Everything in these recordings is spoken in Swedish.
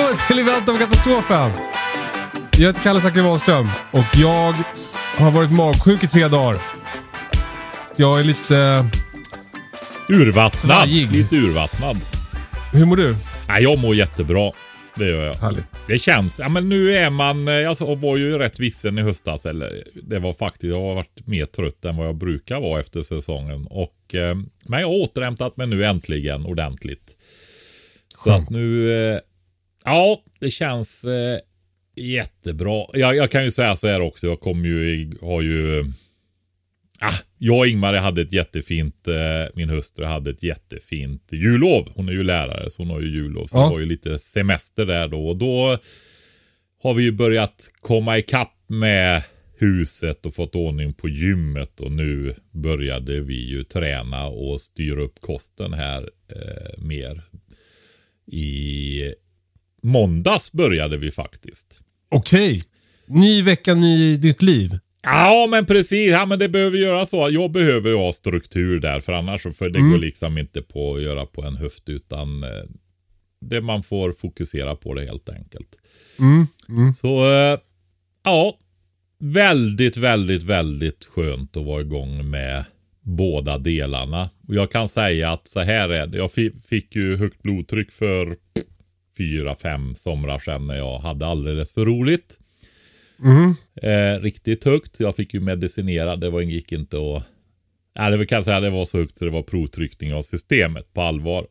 välkommen till Event om katastrofen. Jag heter Kalle Zackari Wahlström och jag har varit magsjuk i tre dagar. Jag är lite... Urvattnad. Svajig. Lite urvattnad. Hur mår du? Nej, jag mår jättebra. Det gör jag. Härligt. Det känns, ja men nu är man, eh, jag var ju rätt vissen i höstas. Eller det var faktiskt, jag har varit mer trött än vad jag brukar vara efter säsongen. Och, eh, men jag har återhämtat mig nu äntligen ordentligt. Så Skönt. att nu, eh, ja det känns eh, jättebra. Jag, jag kan ju säga så här också, jag kommer ju, har ju Ah, jag och Ingmar hade ett jättefint, eh, min hustru hade ett jättefint jullov. Hon är ju lärare så hon har ju jullov. Så Ja. det var ju lite semester där då. Och då har vi ju börjat komma ikapp med huset och fått ordning på gymmet. Och nu började vi ju träna och styra upp kosten här eh, mer. I måndags började vi faktiskt. Okej. Ny vecka, ny ditt liv. Ja, men precis. Ja, men det behöver göra så. Jag behöver ju ha struktur där, för annars så- för det går liksom inte på att göra på en höft, utan eh, det man får fokusera på det helt enkelt. Mm. Mm. Så eh, ja, väldigt, väldigt, väldigt skönt att vara igång med båda delarna. Och jag kan säga att så här är det. Jag fi- fick ju högt blodtryck för fyra, fem somrar sedan när jag hade alldeles för roligt. Mm. Eh, riktigt högt. Jag fick ju medicinera. Det var, gick inte att... Nej, det kan säga det var så högt så det var provtryckning av systemet på allvar.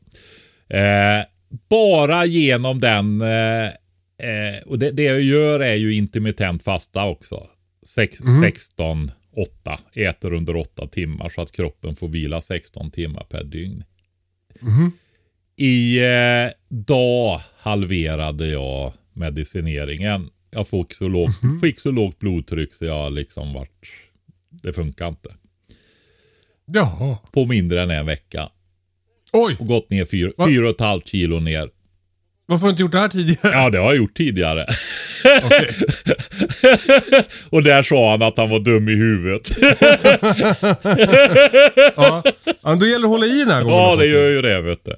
Eh, bara genom den... Eh, eh, och det, det jag gör är ju intermittent fasta också. Sex, 16, 8. Äter under 8 timmar så att kroppen får vila 16 timmar per dygn. I eh, dag halverade jag medicineringen. Jag fick så, lågt, fick så lågt blodtryck så jag liksom vart... Det funkar inte. Jaha. På mindre än en vecka. Oj, Och gått ner fyra, Va? fyra och ett halvt kilo ner. varför har du inte gjort det här tidigare? Ja, det har jag gjort tidigare. Och där sa han att han var dum i huvudet. Ja. ja, då gäller det att hålla i den här gången. ja, det gör ju det vet du.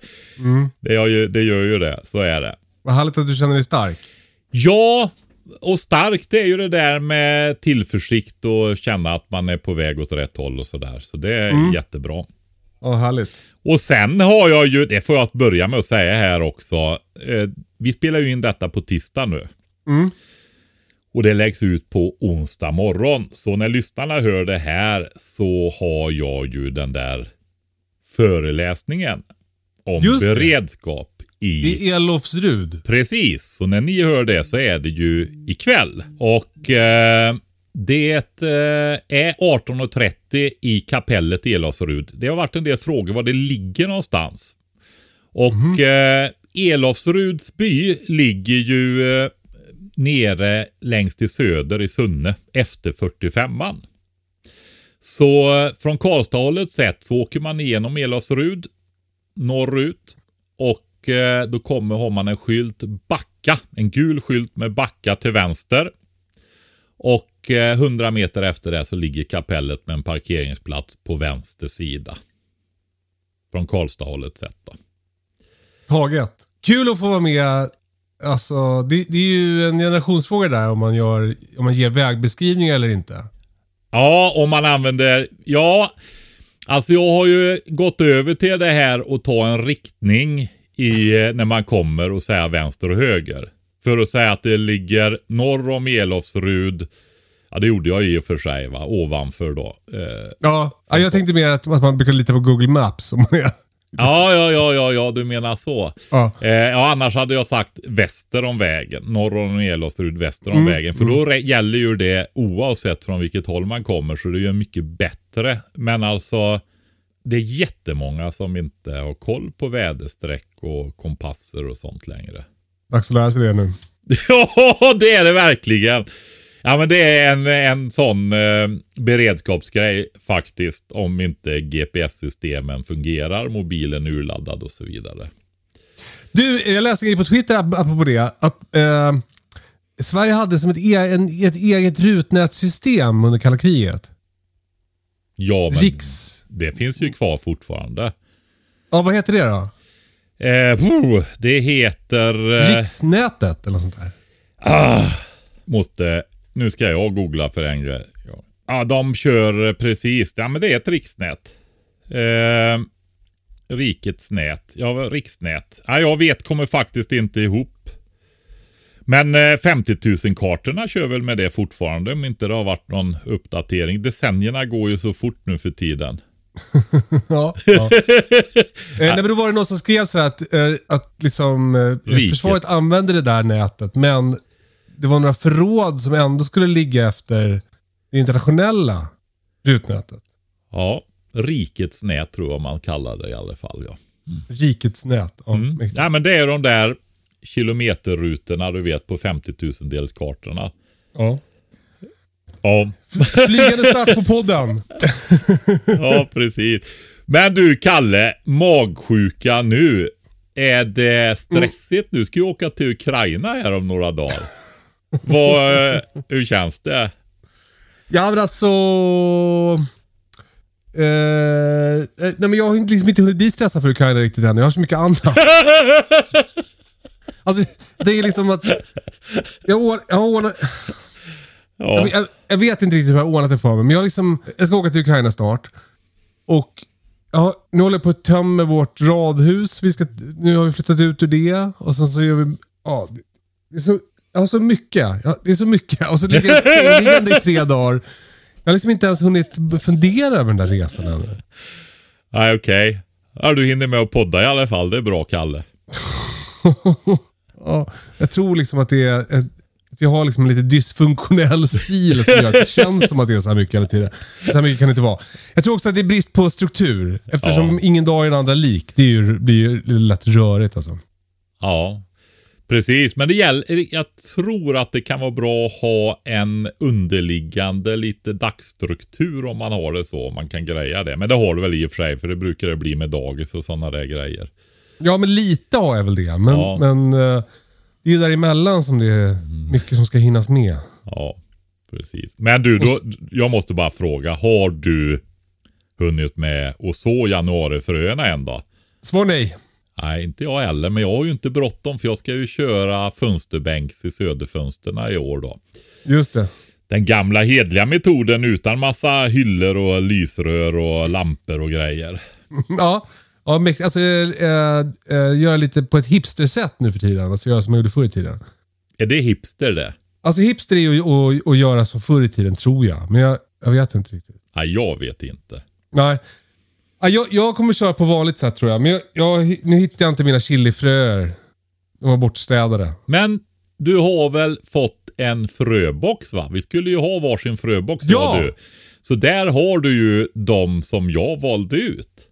Det, gör ju, det gör ju det. Så är det. Vad härligt att du känner dig stark. Ja, och starkt är ju det där med tillförsikt och känna att man är på väg åt rätt håll och sådär. Så det är jättebra. Ja, härligt. Och sen har jag ju, det får jag börja med att säga här också. Eh, vi spelar ju in detta på tisdag nu. Mm. Och det läggs ut på onsdag morgon. Så när lyssnarna hör det här så har jag ju den där föreläsningen om Just det. beredskap i Det är Elofsrud. Precis, så när ni hör det så är det ju ikväll. Och eh, det eh, är 18.30 i kapellet i Elofsrud. Det har varit en del frågor var det ligger någonstans. Och eh, Elofsruds by ligger ju eh, nere längst till söder i Sunne efter 45an. Så eh, från Karlstadhållet sett så åker man igenom Elofsrud norrut och eh, då kommer, har man en skylt backa. En gul skylt med backa till vänster. Och eh, 100 meter efter det så ligger kapellet med en parkeringsplats på vänster sida. Från Karlstadhållet sett då. Taget. Kul att få vara med. Alltså, det, det är ju en generationsfråga där om man, gör, om man ger vägbeskrivningar eller inte. Ja, om man använder, ja. Alltså jag har ju gått över till det här och ta en riktning i, eh, när man kommer och säga vänster och höger. För att säga att det ligger norr om Elofsrud. Ja det gjorde jag i och för sig va, ovanför då. Eh, Ja, ja jag tänkte mer att, att man brukar lita på Google Maps. Om man är. Ja, ja, ja, ja, ja, du menar så. Ja. Eh, ja, annars hade jag sagt väster om vägen. Norr om Elofsrud, väster om vägen. För då re- gäller ju det oavsett från vilket håll man kommer. Så det är ju mycket bättre. Men alltså, det är jättemånga som inte har koll på väderstreck och kompasser och sånt längre. Dags att lära sig det nu. Ja, det är det verkligen. Ja, men det är en, en sån eh, beredskapsgrej faktiskt. Om inte GPS-systemen fungerar, mobilen urladdad och så vidare. Du, jag läste en grej på Twitter ap- apropå det. Att eh, Sverige hade som ett, e en, ett eget rutnätssystem under kalla kriget. Ja, men Riks... det finns ju kvar fortfarande. Ja, vad heter det då? Eh, det heter... Eh, Riksnätet eller något sånt där. ah, måste... Nu ska jag googla för en grej. Ja. de kör precis. Ja, men det är ett riksnät. Eh, rikets nät. Ja, riksnät. Ja, jag vet, kommer faktiskt inte ihop. Men eh, 50 000-kartorna kör väl med det fortfarande om inte det har varit någon uppdatering. Decennierna går ju så fort nu för tiden. Ja. ja. eh, nej, men då var det någon som skrev så här att, eh, att liksom, eh, försvaret använde det där nätet, men det var några förråd som ändå skulle ligga efter det internationella rutnätet. Ja, rikets nät tror jag man kallar det i alla fall. Ja. Rikets nät. Ja, Mm. Nej, men det är de där kilometerrutorna du vet på 50 000 delskartorna. Ja. Ja, Flygande start på podden. ja precis. Men du Kalle, magsjuka nu. Är det stressigt? Du ska ju åka till Ukraina här om några dagar. Vad, eh, hur känns det? Ja, men alltså... Eh, eh, nej, men jag har liksom inte hunnit bli stressad för Ukraina riktigt än. Jag har så mycket annat. alltså, det är liksom att... Jag, or, jag har ordnat... Ja, Jag, jag, jag vet inte riktigt hur jag har ordnat det för mig, men jag, liksom, jag ska åka till Ukraina snart. Och ja, nu håller jag på att tömma vårt radhus. Vi ska, nu har vi flyttat ut ur det och sen så gör vi... Ja, det är så, jag har så mycket. Ja, det är så mycket. Och så ligger jag sängliggande i tre dagar. Jag har liksom inte ens hunnit fundera över den där resan ännu. nej okej. Ja, du hinner med att podda i alla fall. Det är bra Kalle. Ja, jag tror liksom att det är... Ett, att jag har liksom en lite dysfunktionell stil som gör att det känns som att det är så här mycket hela tiden. Så här mycket kan det inte vara. Jag tror också att det är brist på struktur. Eftersom Ja. ingen dag är den andra lik. Det är ju, blir ju lätt rörigt alltså. Ja, precis. Men det gäller, jag tror att det kan vara bra att ha en underliggande lite dagsstruktur om man har det så. Om man kan greja det. Men det har du väl i och för sig, för det brukar det bli med dagis och sådana där grejer. Ja, men lite har jag väl det. Men, Ja. men eh, det är ju däremellan som det är mycket som ska hinnas med. Ja, precis. Men du, då, jag måste bara fråga. Har du hunnit med och så januarifröna än då? Svar nej. Nej, inte jag heller. Men jag har ju inte bråttom för jag ska ju köra fönsterbänks i Söderfönsterna i år då. Just det. Den gamla hedliga metoden utan massa hyllor och lysrör och lampor och grejer. Ja, ja alltså, eh, eh, göra lite på ett hipstersätt nu för tiden. Alltså göra som jag gjorde förr i tiden. Är det hipster det? Alltså hipster är ju att, att göra som förr i tiden, tror jag. Men jag, jag vet inte riktigt. Nej, jag vet inte. Nej. Ja, Jag, jag kommer köra på vanligt sätt tror jag. Men jag, jag, nu hittar jag inte mina chilifröer. De var bortstädade. Men du har väl fått en fröbox va? Vi skulle ju ha varsin fröbox Ja! du. Så där har du ju de som jag valde ut.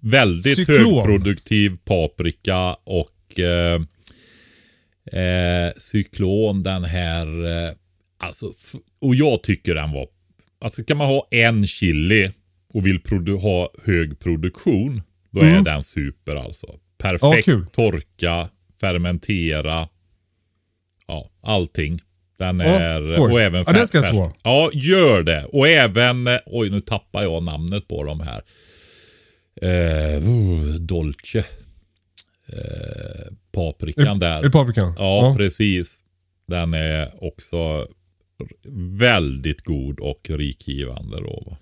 Väldigt Cyklon. högproduktiv paprika och eh, eh, cyklon den här. Eh, alltså, och jag tycker den var. Alltså kan man ha en chili och vill ha hög produktion. Då är den super alltså. Perfekt kul. torka, fermentera. Ja, allting. Den Ja, är... skoj. och även Ja, den ska jag färs-. Ja, gör det. Och även... eh, Oj, nu tappar jag namnet på de här. Eh, uh, Dolce. Eh, paprikan Är där. det paprikan? Ja, precis. Den är också väldigt god och rikgivande. Då, va?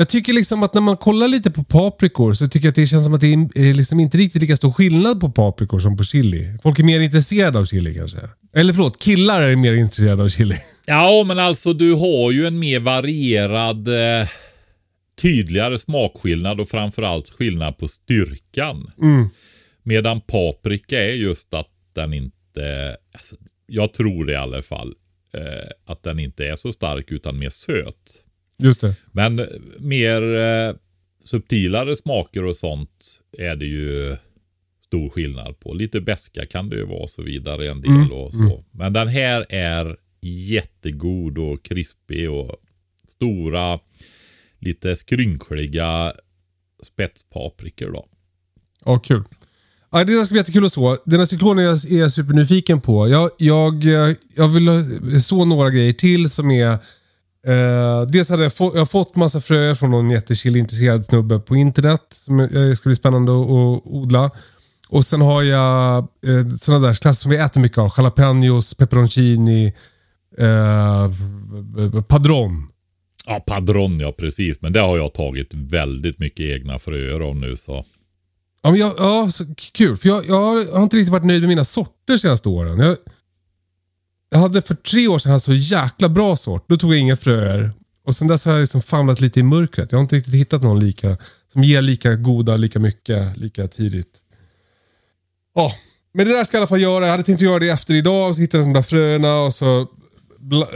Jag tycker liksom att när man kollar lite på paprikor så tycker jag att det känns som att det är liksom inte riktigt lika stor skillnad på paprikor som på chili. Folk är mer intresserade av chili kanske. Eller förlåt, killar är mer intresserade av chili. Ja, men alltså du har ju en mer varierad, eh, tydligare smakskillnad och framförallt skillnad på styrkan. Medan paprika är just att den inte, alltså, jag tror det i alla fall, eh, att den inte är så stark utan mer söt. Just det. Men mer eh, subtilare smaker och sånt är det ju stor skillnad på. Lite beska kan det ju vara och så vidare en del och så. Men den här är jättegod och krispig och stora, lite skrynkliga spetspaprikor då. Ja, kul. Ja, det ska bli jättekul att så. Den här cyklonen är jag, supernyfiken på. Jag, jag, jag vill så några grejer till som är... Eh, dels hade jag, få, jag har fått massa fröer från någon jättechili-intresserad snubbe på internet. Som eh, ska bli spännande att, att odla. Och sen har jag eh, sådana där klasser som vi äter mycket av. Jalapenos, peperoncini, eh, padron. Ja, padron ja, precis. Men det har jag tagit väldigt mycket egna fröer av nu så. Ja, men jag, ja så kul. För jag, jag har inte riktigt varit nöjd med mina sorter senaste åren. Jag, jag hade för tre år sedan en så jäkla bra sort. Då tog jag inga fröer. Och sen dess har jag liksom famlat lite i mörkret. Jag har inte riktigt hittat någon lika som ger lika goda, lika mycket, lika tidigt. Ja, men det där ska jag i alla fall göra. Jag hade tänkt att göra det efter idag och så hittade jag de där fröerna och så... Bla...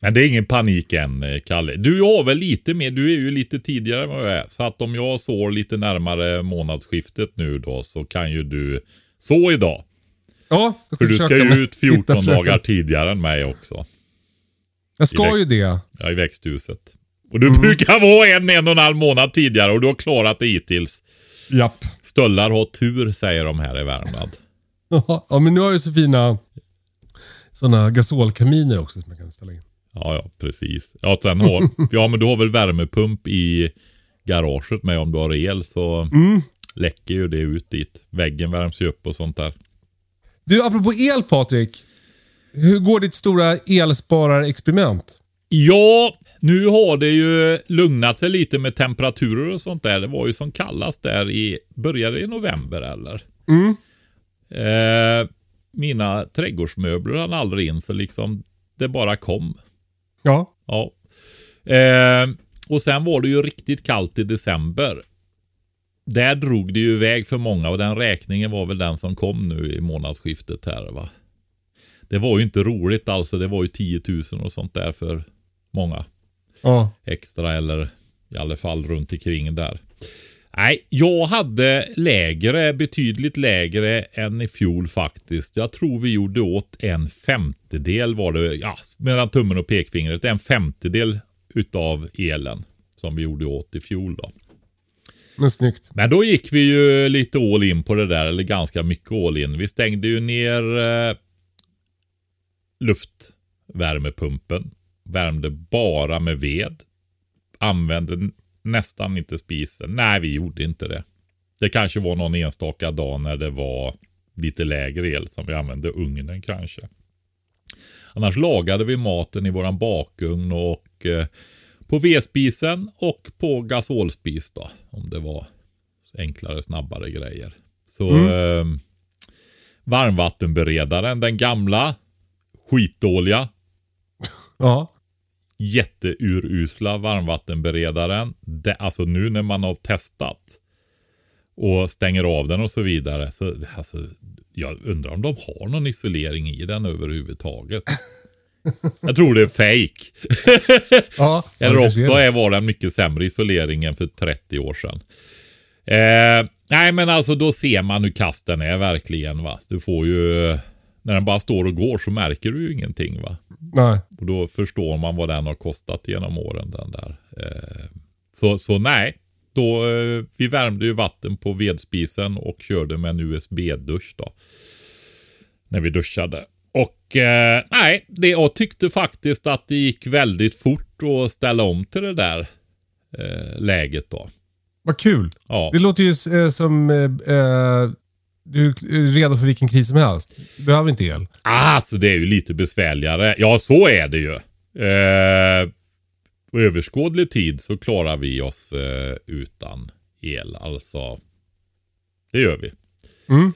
Men det är ingen panik än, eh, Kalle. Du har väl lite mer, du är ju lite tidigare än vad jag är. Så att om jag sår lite närmare månadsskiftet nu då så kan ju du så idag. Ja, jag För du ska ju ut hitta 14 frön. dagar tidigare än mig också. Jag ska ju det. Ja, i växthuset. Och du brukar vara en, en och en halv månad tidigare och du har klarat det hittills. Japp. Stöllar har tur säger de här i Värmland. Ja, men nu har jag ju så fina sådana gasolkaminer också som jag kan ställa in. Ja, ja, precis. Ja, sen har, ja, men du har väl värmepump i garaget med om du har el så läcker ju det ut dit. Väggen värms ju upp och sånt där. Du, apropå el Patrik. Hur går ditt stora elspararexperiment? Ja, nu har det ju lugnat sig lite med temperaturer och sånt där. Det var ju som kallast där i, började i november eller? Eh, mina trädgårdsmöbler hann aldrig in så liksom det bara kom. Ja. Ja. Eh, och sen var det ju riktigt kallt i december. Där drog det ju iväg för många och den räkningen var väl den som kom nu i månadsskiftet här va. Det var ju inte roligt alltså. Det var ju 10 000 och sånt där för många Ja. extra eller i alla fall runt omkring där. Nej, jag hade lägre, betydligt lägre än i fjol faktiskt. Jag tror vi gjorde åt en femtedel var det, ja, mellan tummen och pekfingret, en femtedel utav elen som vi gjorde åt i fjol då. Men snyggt. Men då gick vi ju lite all in på det där, eller ganska mycket all in. Vi stängde ju ner eh, luftvärmepumpen. Värmde bara med ved. Använde nästan inte spisen. Nej, vi gjorde inte det. Det kanske var någon enstaka dag när det var lite lägre el som vi använde ugnen kanske. Annars lagade vi maten i våran bakugn och eh, på vedspisen och på gasolspis då. Om det var enklare, snabbare grejer. Så eh, varmvattenberedaren, den gamla, skitdåliga, Ja. jätteurusla varmvattenberedaren. Det, alltså nu när man har testat och stänger av den och så vidare. Så, alltså, jag undrar om de har någon isolering i den överhuvudtaget. jag tror det är fake. Ja. Eller också är, var den mycket sämre isolering än för 30 år sedan. Eh, nej men alltså då ser man hur kass den är verkligen va. Du får ju, när den bara står och går så märker du ju ingenting va. Nej. Och då förstår man vad den har kostat genom åren den där. Eh, så, så nej, då, eh, vi värmde ju vatten på vedspisen och körde med en USB-dusch då. När vi duschade. Och eh, nej, det, jag tyckte faktiskt att det gick väldigt fort att ställa om till det där eh, läget då. Vad kul. Ja. Det låter ju eh, som eh, eh, du är redo för vilken kris som helst. Du behöver inte el. Alltså det är ju lite besvärligare. Ja, så är det ju. Eh, överskådlig tid så klarar vi oss utan el. Alltså, det gör vi. Mm.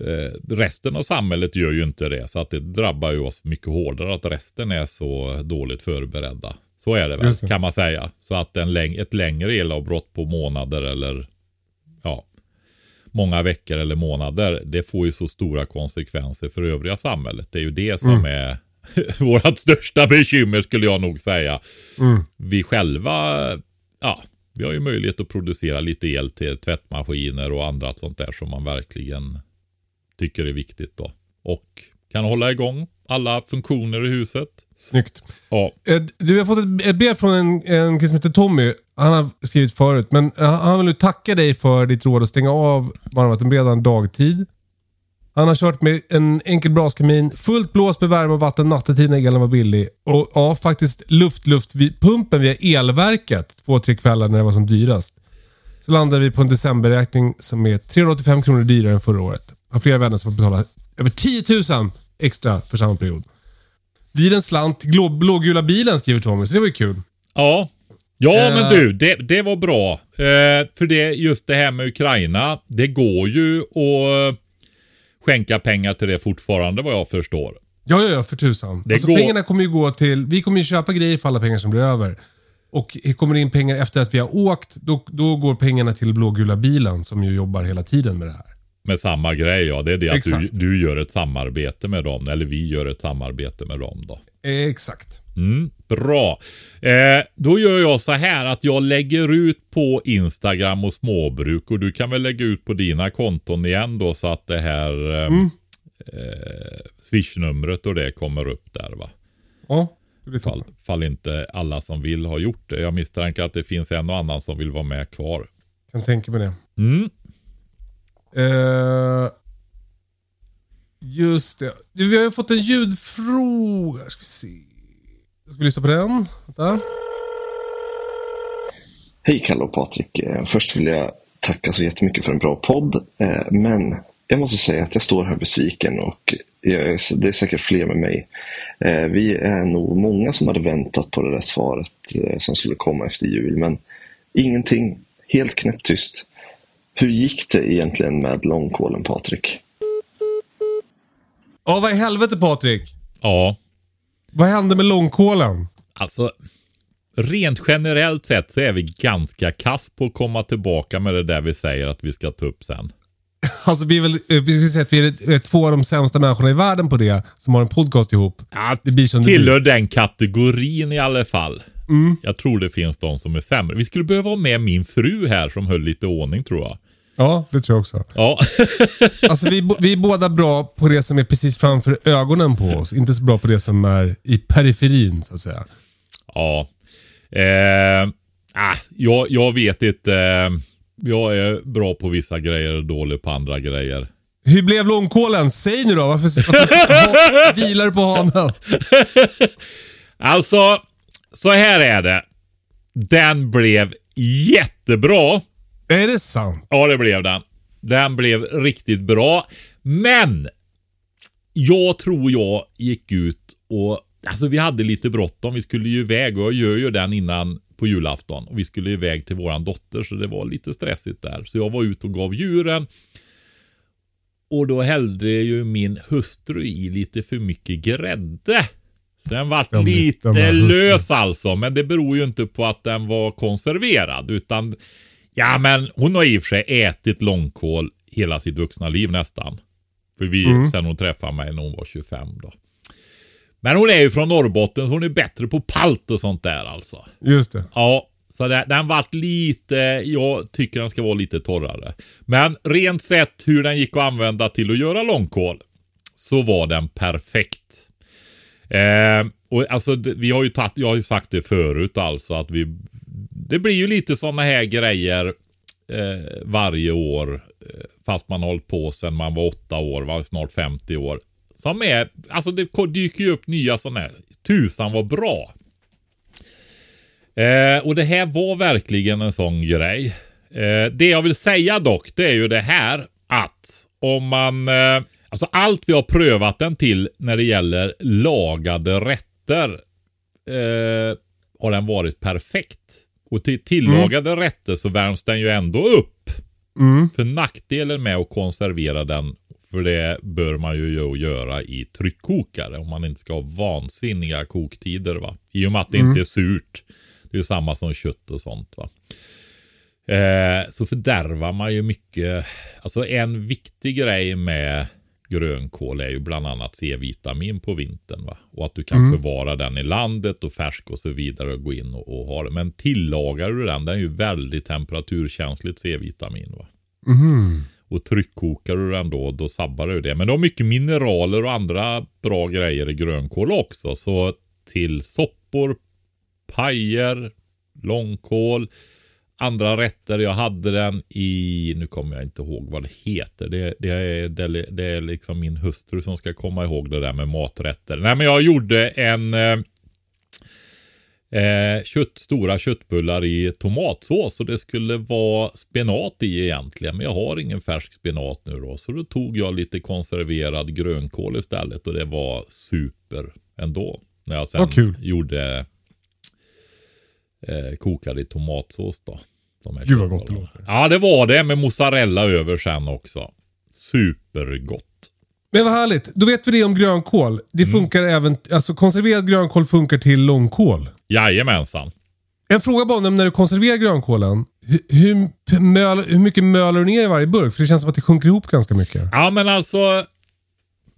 Eh, resten av samhället gör ju inte det. Så att det drabbar ju oss mycket hårdare att resten är så dåligt förberedda. Så är det väl, det. kan man säga. Så att en läng- ett längre elavbrott på månader eller ja, många veckor eller månader, det får ju så stora konsekvenser för övriga samhället. Det är ju det som är vårt största bekymmer skulle jag nog säga. Mm. Vi själva, ja, vi har ju möjlighet att producera lite el till tvättmaskiner och andra sånt där som man verkligen tycker är viktigt då. Och kan hålla igång alla funktioner i huset. Snyggt. Ja, Eh, Du har fått ett, ett brev från en, en kille som heter Tommy. Han har skrivit förut, men eh, han vill nu tacka dig för ditt råd att stänga av varmvattenberedaren dagtid. Han har kört med en enkel braskamin, fullt blås med värme och vatten nattetid när elen var billig. Och ja, faktiskt luft, luft vid pumpen via elverket två, tre kvällar när det var som dyrast. Så landade vi på en decemberräkning som är 385 kronor dyrare än förra året. Har flera vänner som får betala över 10 000 extra för samma period. Blir en slant blå, blågula bilen skriver Tommy, så det var ju kul. Ja, ja Eh. men du, det, det var bra. Eh, för det, just det här med Ukraina, det går ju att skänka pengar till det fortfarande vad jag förstår. Ja, ja, ja, för tusan. Det alltså, går- Pengarna kommer ju gå till... Vi kommer ju köpa grejer för alla pengar som blir över. Och kommer det in pengar efter att vi har åkt, då, då går pengarna till blågula bilen som ju jobbar hela tiden med det här. Med samma grej ja, det är det att du, du gör ett samarbete med dem, eller vi gör ett samarbete med dem då. Exakt. Mm, bra. Eh, då gör jag så här att jag lägger ut på Instagram och småbruk och du kan väl lägga ut på dina konton igen då så att det här eh, eh, swishnumret och det kommer upp där va. Ja, det blir Fall, fall inte alla som vill ha gjort det. Jag misstänker att det finns en och annan som vill vara med kvar. Kan tänka mig det. Mm. Eh, just det. Vi har ju fått en ljudfråga. Ska vi se. Ska vi lyssna på den? Vänta. Hej Kalle och Patrik. Eh, först vill jag tacka så jättemycket för en bra podd. Eh, men jag måste säga att jag står här besviken och är, det är säkert fler med mig. Vi är nog många som hade väntat på det där svaret som skulle komma efter jul. Men ingenting. Helt knäpptyst. Hur gick det egentligen med långkålen Patrik? Ja, vad i helvete Patrik? Ja, Vad hände med långkålen? alltså rent generellt sett så är vi ganska kass på att komma tillbaka med det där vi säger att vi ska ta upp sen. Alltså vi, är väl, eh, vi ska säga att vi är eh, två av de sämsta människorna i världen på det, som har en podcast ihop. Att Det blir som det tillhör den kategorin i alla fall. Mm. Jag tror det finns de som är sämre. Vi skulle behöva ha med min fru här som höll lite ordning tror jag. Ja, det tror jag också. Ja, Alltså vi, vi är båda bra på det som är precis framför ögonen på oss. Inte så bra på det som är i periferin, så att säga. ja. Eh, ah, jag, jag vet inte. Eh, jag är bra på vissa grejer och dålig på andra grejer. Hur blev långkålen? Säg nu då. Varför, varför vilar du på hanen? Alltså, så här är det. Den blev jättebra. Är det sant? Ja, det blev den. Den blev riktigt bra. Men jag tror jag gick ut och... Alltså vi hade lite bråttom. Vi skulle ju iväg och jag gör ju den innan på julafton. Och vi skulle iväg till våran dotter så det var lite stressigt där. Så jag var ute och gav djuren. Och då hällde ju min hustru i lite för mycket grädde. Så den vart Den- lite den lös alltså. Men det beror ju inte på att den var konserverad. Utan Ja, men hon har i och för sig ätit långkål hela sitt vuxna liv nästan. För vi, Mm. sen hon träffade mig när hon var 25 då. Men hon är ju från Norrbotten så hon är bättre på palt och sånt där alltså. Just det. Ja, så det, den vart lite, jag tycker den ska vara lite torrare. Men rent sett hur den gick att använda till att göra långkål så var den perfekt. Eh, och alltså, vi har ju tagit, jag har ju sagt det förut alltså att vi, det blir ju lite sådana här grejer eh, varje år. Eh, fast man har hållit på sedan man var åtta år, var snart 50 år. Som är, alltså det dyker ju upp nya sådana här. Tusan var bra. Eh, och det här var verkligen en sån grej. Eh, det jag vill säga dock, det är ju det här att om man... Eh, alltså allt vi har prövat den till när det gäller lagade rätter eh, har den varit perfekt. Och till tillagade rätter så värms den ju ändå upp. Mm. För nackdelen med att konservera den, för det bör man ju göra i tryckkokare om man inte ska ha vansinniga koktider. Va? I och med att det inte är surt. Det är ju samma som kött och sånt. va. Eh, så fördärvar man ju mycket. Alltså en viktig grej med grönkål är ju bland annat C-vitamin på vintern. Va? Och att du kan förvara den i landet och färsk och så vidare och gå in och, och ha det. Men tillagar du den, den är ju väldigt temperaturkänsligt C-vitamin. Va? Och tryckkokar du den då, då sabbar du det. Men det har mycket mineraler och andra bra grejer i grönkål också. Så till soppor, pajer, långkål, andra rätter. Jag hade den i, nu kommer jag inte ihåg vad det heter. Det, det, är, det, det är liksom min hustru som ska komma ihåg det där med maträtter. Nej men jag gjorde en eh, eh, kött, stora köttbullar i tomatsås och det skulle vara spenat i egentligen. Men jag har ingen färsk spenat nu då. Så då tog jag lite konserverad grönkål istället och det var super ändå. När jag sen gjorde eh, kokade i tomatsås då. De Gud, vad gott det låter. Ja det var det med mozzarella över sen också. Supergott. Men vad härligt. Då vet vi det om grönkål. Det Mm. funkar även, alltså konserverad grönkål funkar till långkål. Jajamensan. En fråga bara om när du konserverar grönkålen. Hur, hur, möl, hur mycket mölar du ner i varje burk? För det känns som att det sjunker ihop ganska mycket. Ja men alltså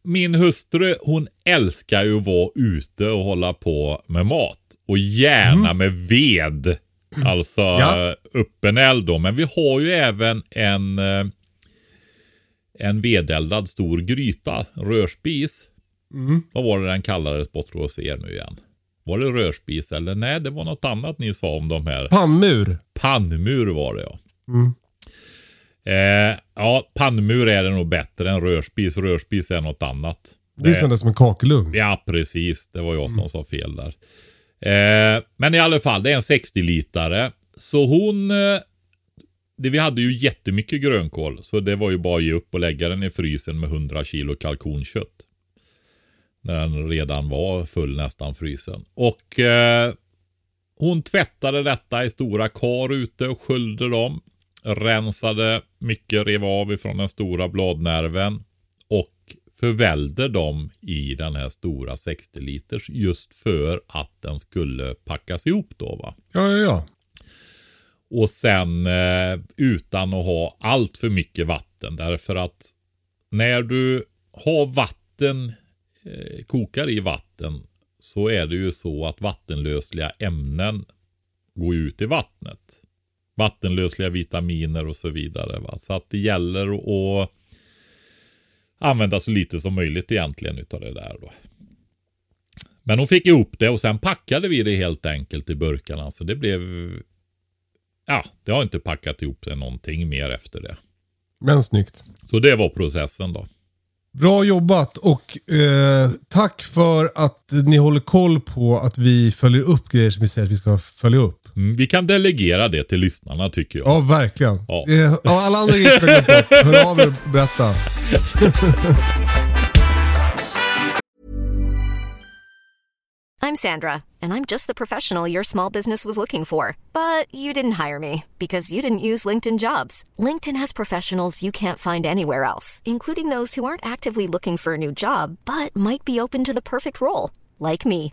min hustru hon älskar ju att vara ute och hålla på med mat. Och gärna med ved. Alltså Ja. öppen eld då. Men vi har ju även en, eh, en vedeldad stor gryta. Rörspis. Vad var det den kallades borta hos er nu igen? Var det rörspis eller nej det var något annat ni sa om de här. Pannmur. Pannmur var det ja. Eh, ja, pannmur är det nog bättre än rörspis. Rörspis är något annat. Det där som en kakelugn. Ja, precis. Det var jag som sa fel där. Eh, men i alla fall, det är en 60-litare. Så hon... Eh, det, vi hade ju jättemycket grönkål. Så det var ju bara att ge upp och lägga den i frysen med 100 kilo kalkonkött. När den redan var full nästan frysen. Och eh, hon tvättade detta i stora kar ute och sköljde dem. Rensade mycket, rev av ifrån den stora bladnerven. Förvällde dem i den här stora 60 liters just för att den skulle packas ihop då va. Ja, ja, ja. Och sen eh, utan att ha allt för mycket vatten. Därför att när du har vatten, eh, kokar i vatten, så är det ju så att vattenlösliga ämnen går ut i vattnet. Vattenlösliga vitaminer och så vidare. Va? Så att det gäller att använda så lite som möjligt egentligen utav det där då. Men hon fick ihop det och sen packade vi det helt enkelt i burkarna. Så det blev Ja, det har inte packat ihop sig någonting mer efter det. Men snyggt. Så det var processen då. Bra jobbat och eh, tack för att ni håller koll på att vi följer upp grejer som vi säger att vi ska följa upp. Mm, vi kan delegera det till lyssnarna tycker jag. Ja, verkligen. Ja. Eh, ja, alla andra grejer. Hör av er och berätta. I'm Sandra, and I'm just the professional your small business was looking for. But you didn't hire me because you didn't use LinkedIn jobs. LinkedIn has professionals you can't find anywhere else, including those who aren't actively looking for a new job but might be open to the perfect role, like me.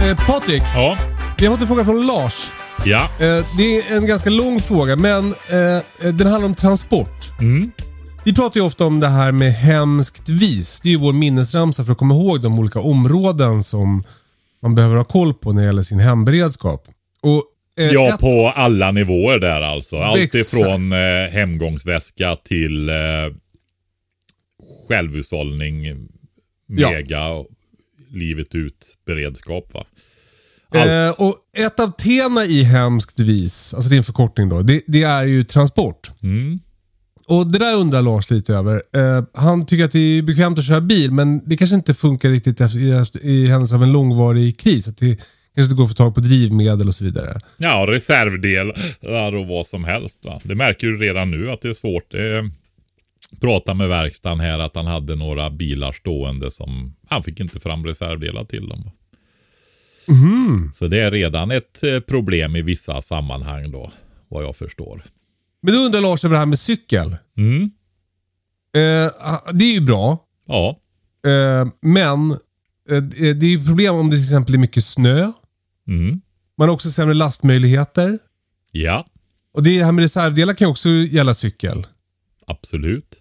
Eh, Patrik, Ja. vi har fått en fråga från Lars. Ja. Eh, det är en ganska lång fråga, men eh, den handlar om transport. Mm. Vi pratar ju ofta om det här med hemskt vis. Det är ju vår minnesramsa för att komma ihåg de olika områden som man behöver ha koll på när det gäller sin hemberedskap. Och, eh, Ja, ett- på alla nivåer där alltså. Allt Exakt. ifrån eh, hemgångsväska till eh, självhushållning, Ja. mega, livet ut, beredskap va. Eh, och ett av tena i hemskt vis, alltså det är en förkortning då, det, det är ju transport. Mm. Och det där undrar Lars lite över. Eh, han tycker att det är bekvämt att köra bil, men det kanske inte funkar riktigt efter, i, i händelse av en långvarig kris. Att det kanske inte går att få tag på drivmedel och så vidare. Ja, reservdelar och vad som helst va. Det märker du redan nu att det är svårt. Eh, prata med verkstaden här att han hade några bilar stående som han fick inte fram reservdelar till dem. Så det är redan ett eh, problem i vissa sammanhang då, vad jag förstår. Men då undrar Lars över det här med cykel. Mm. Eh, det är ju bra, Ja, eh, men eh, det är ju problem om det till exempel är mycket snö. mm. Man har också sämre lastmöjligheter. ja, Och det här med reservdelar kan ju också gälla cykel. Absolut.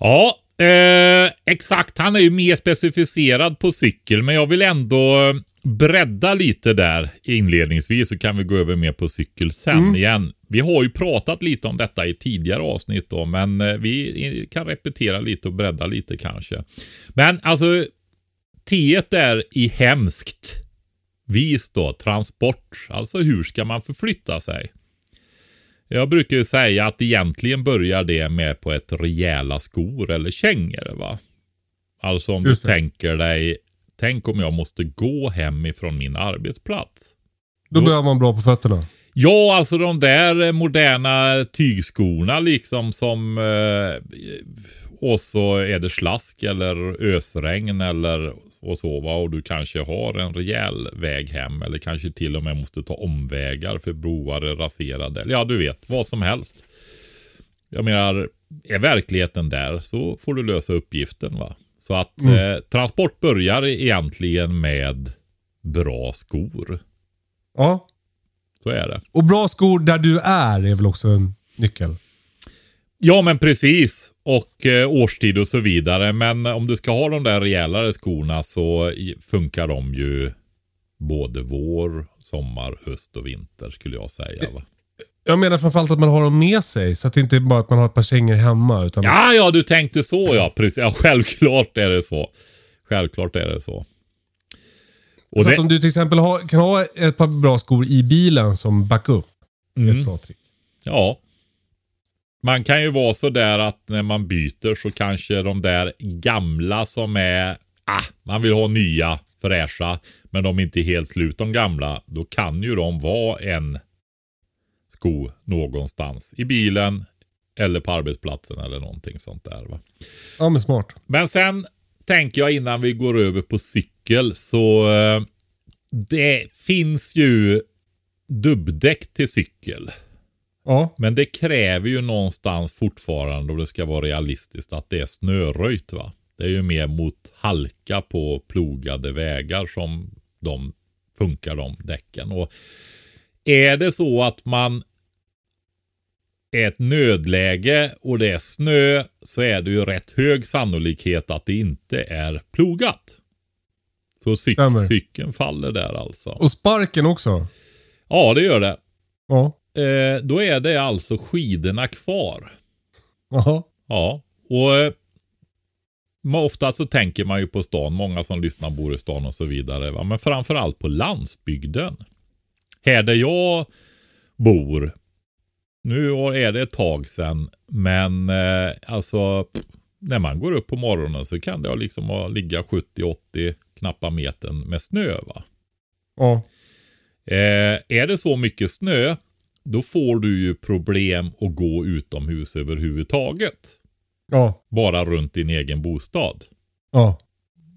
Ja, eh, exakt. Han är ju mer specificerad på cykel, men jag vill ändå eh, bredda lite där inledningsvis så kan vi gå över mer på cykel sen igen. Vi har ju pratat lite om detta i tidigare avsnitt då, men eh, vi kan repetera lite och bredda lite kanske. Men alltså, T är i hemskt vis då, transport. Alltså hur ska man förflytta sig? Jag brukar ju säga att egentligen börjar det med på ett rejäla skor eller kängor va. Alltså om Just du det. tänker dig, tänk om jag måste gå hem ifrån min arbetsplats. Då Då- behöver man bra på fötterna. Ja, alltså de där moderna tygskorna liksom som eh, och så är det slask eller ösregn eller och så va. Och du kanske har en rejäl väg hem eller kanske till och med måste ta omvägar för broar är raserade. Ja, du vet, vad som helst. Jag menar, är verkligheten där så får du lösa uppgiften va. Så att eh, transport börjar egentligen med bra skor. Ja. Så är det. Och bra skor där du är är väl också en nyckel. Ja, men precis. Och eh, årstid och så vidare. Men om du ska ha de där rejälare skorna så funkar de ju både vår, sommar, höst och vinter skulle jag säga. Va? Jag menar framförallt att man har dem med sig. Så att det inte är bara att man har ett par kängor hemma. Utan Ja, ja, du tänkte så ja. Precis. Ja, självklart är det så. Självklart är det så. Och så det, att om du till exempel har, kan ha ett par bra skor i bilen som backup. Är Mm. ett bra trick. Ja. Man kan ju vara så där att när man byter så kanske de där gamla som är, ah, man vill ha nya, fräscha, men de är inte helt slut de gamla. Då kan ju de vara en sko någonstans i bilen eller på arbetsplatsen eller någonting sånt där. Va? Ja men smart. Men sen tänker jag innan vi går över på cykel så eh, det finns ju dubbdäck till cykel. Ja. Men det kräver ju någonstans fortfarande, om det ska vara realistiskt, att det är snöröjt va. Det är ju mer mot halka på plogade vägar som de funkar de däcken. Och är det så att man är ett nödläge och det är snö så är det ju rätt hög sannolikhet att det inte är plogat. Så cyk- Stämmer. cykeln faller där alltså. Och sparken också. Ja, det gör det. Ja. Eh, då är det alltså skidorna kvar. Jaha. Ja, och eh, ofta så tänker man ju på stan. Många som lyssnar bor i stan och så vidare. Va? Men framförallt på landsbygden. Här där jag bor. Nu är det ett tag sedan. Men eh, alltså pff, när man går upp på morgonen så kan det liksom ligga 70-80 knappa metern med snö. Va? Ja. Eh, är det så mycket snö, då får du ju problem att gå utomhus överhuvudtaget. Ja. Bara runt din egen bostad. Ja.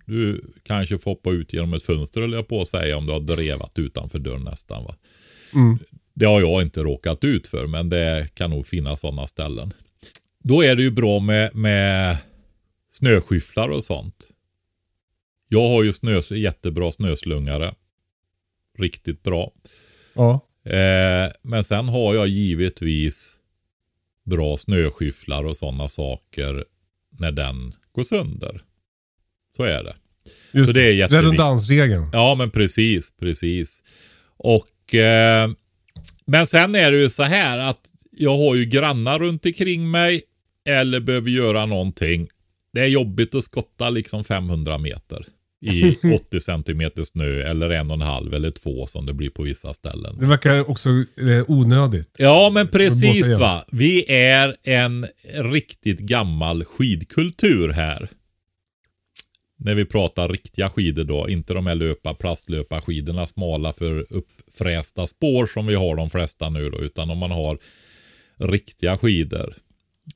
Du kanske får hoppa ut genom ett fönster eller jag på att säga om du har drevat utanför dörren nästan. Va? Mm. Det har jag inte råkat ut för men det kan nog finnas sådana ställen. Då är det ju bra med, med snöskyfflar och sånt. Jag har ju snö, jättebra snöslungare. Riktigt bra. Ja. Eh, men sen har jag givetvis bra snöskyfflar och sådana saker när den går sönder. Så är det. Just Så det är. Redundansregeln. Ja, men precis, precis. Och eh, men sen är det ju så här att jag har ju grannar runt omkring mig eller behöver göra någonting. Det är jobbigt att skotta liksom 500 meter i 80 centimeter snö eller en och en halv eller två som det blir på vissa ställen. Det verkar också eh, onödigt. Ja, men precis va. Vi är en riktigt gammal skidkultur här. När vi pratar riktiga skidor då, inte de här löpa, plastlöparskidorna smala för uppfrästa spår som vi har de flesta nu då, utan om man har riktiga skidor.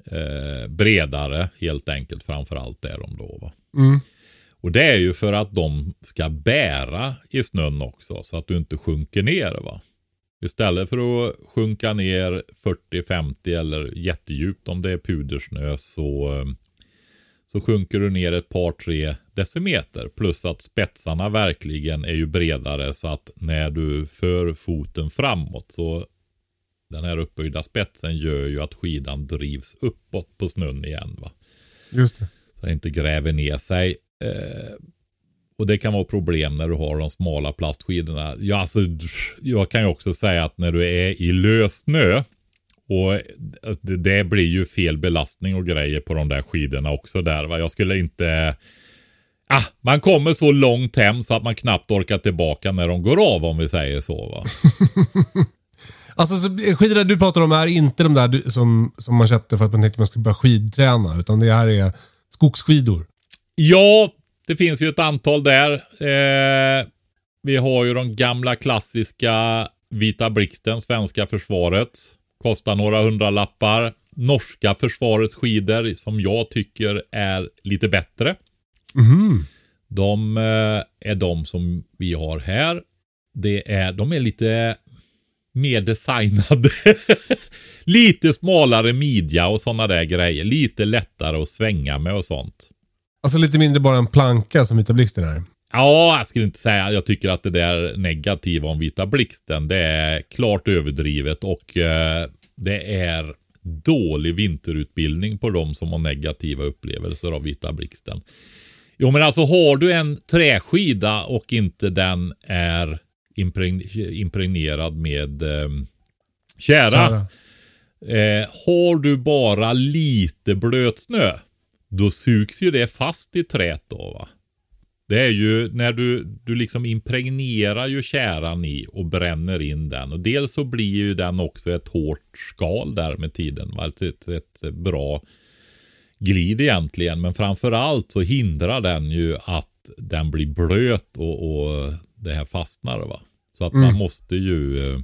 Eh, bredare helt enkelt, framförallt är de då va. Mm. Och det är ju för att de ska bära i snön också, så att du inte sjunker ner va. Istället för att sjunka ner 40-50 eller jättedjupt om det är pudersnö så, eh, så sjunker du ner ett par tre decimeter. Plus att spetsarna verkligen är ju bredare så att när du för foten framåt så den här uppböjda spetsen gör ju att skidan drivs uppåt på snön igen. va. Just det. Så den inte gräver ner sig. Eh, och det kan vara problem när du har de smala plastskidorna. Ja, alltså, jag kan ju också säga att när du är i lös snö och alltså, det, det blir ju fel belastning och grejer på de där skidorna också där. Va? Jag skulle inte... Ah, man kommer så långt hem så att man knappt orkar tillbaka när de går av om vi säger så. Va? Alltså så, skidorna du pratar om är inte de där du, som, som man köpte för att man tänkte att man skulle börja skidträna. Utan det här är skogsskidor. Ja, det finns ju ett antal där. Eh, vi har ju de gamla klassiska Vita Blixten, svenska försvaret. Kostar några hundralappar. Norska försvarets skidor som jag tycker är lite bättre. De eh, är de som vi har här. Det är, de är lite mer designade. lite smalare midja och sådana där grejer. Lite lättare att svänga med och sånt. Alltså lite mindre bara en planka som Vita Blixten är. Ja, jag skulle inte säga. Jag tycker att det där negativa om Vita Blixten, det är klart överdrivet och eh, det är dålig vinterutbildning på de som har negativa upplevelser av Vita Blixten. Jo, men alltså har du en träskida och inte den är impregn- impregnerad med eh, kära. Kära. Eh, har du bara lite blötsnö, då sugs ju det fast i trät då va. Det är ju när du, du liksom impregnerar ju käran i och bränner in den. Och dels så blir ju den också ett hårt skal där med tiden. Va? Ett, ett, ett bra glid egentligen. Men framförallt så hindrar den ju att den blir blöt och, och det här fastnar. Va? Så att man måste ju eh,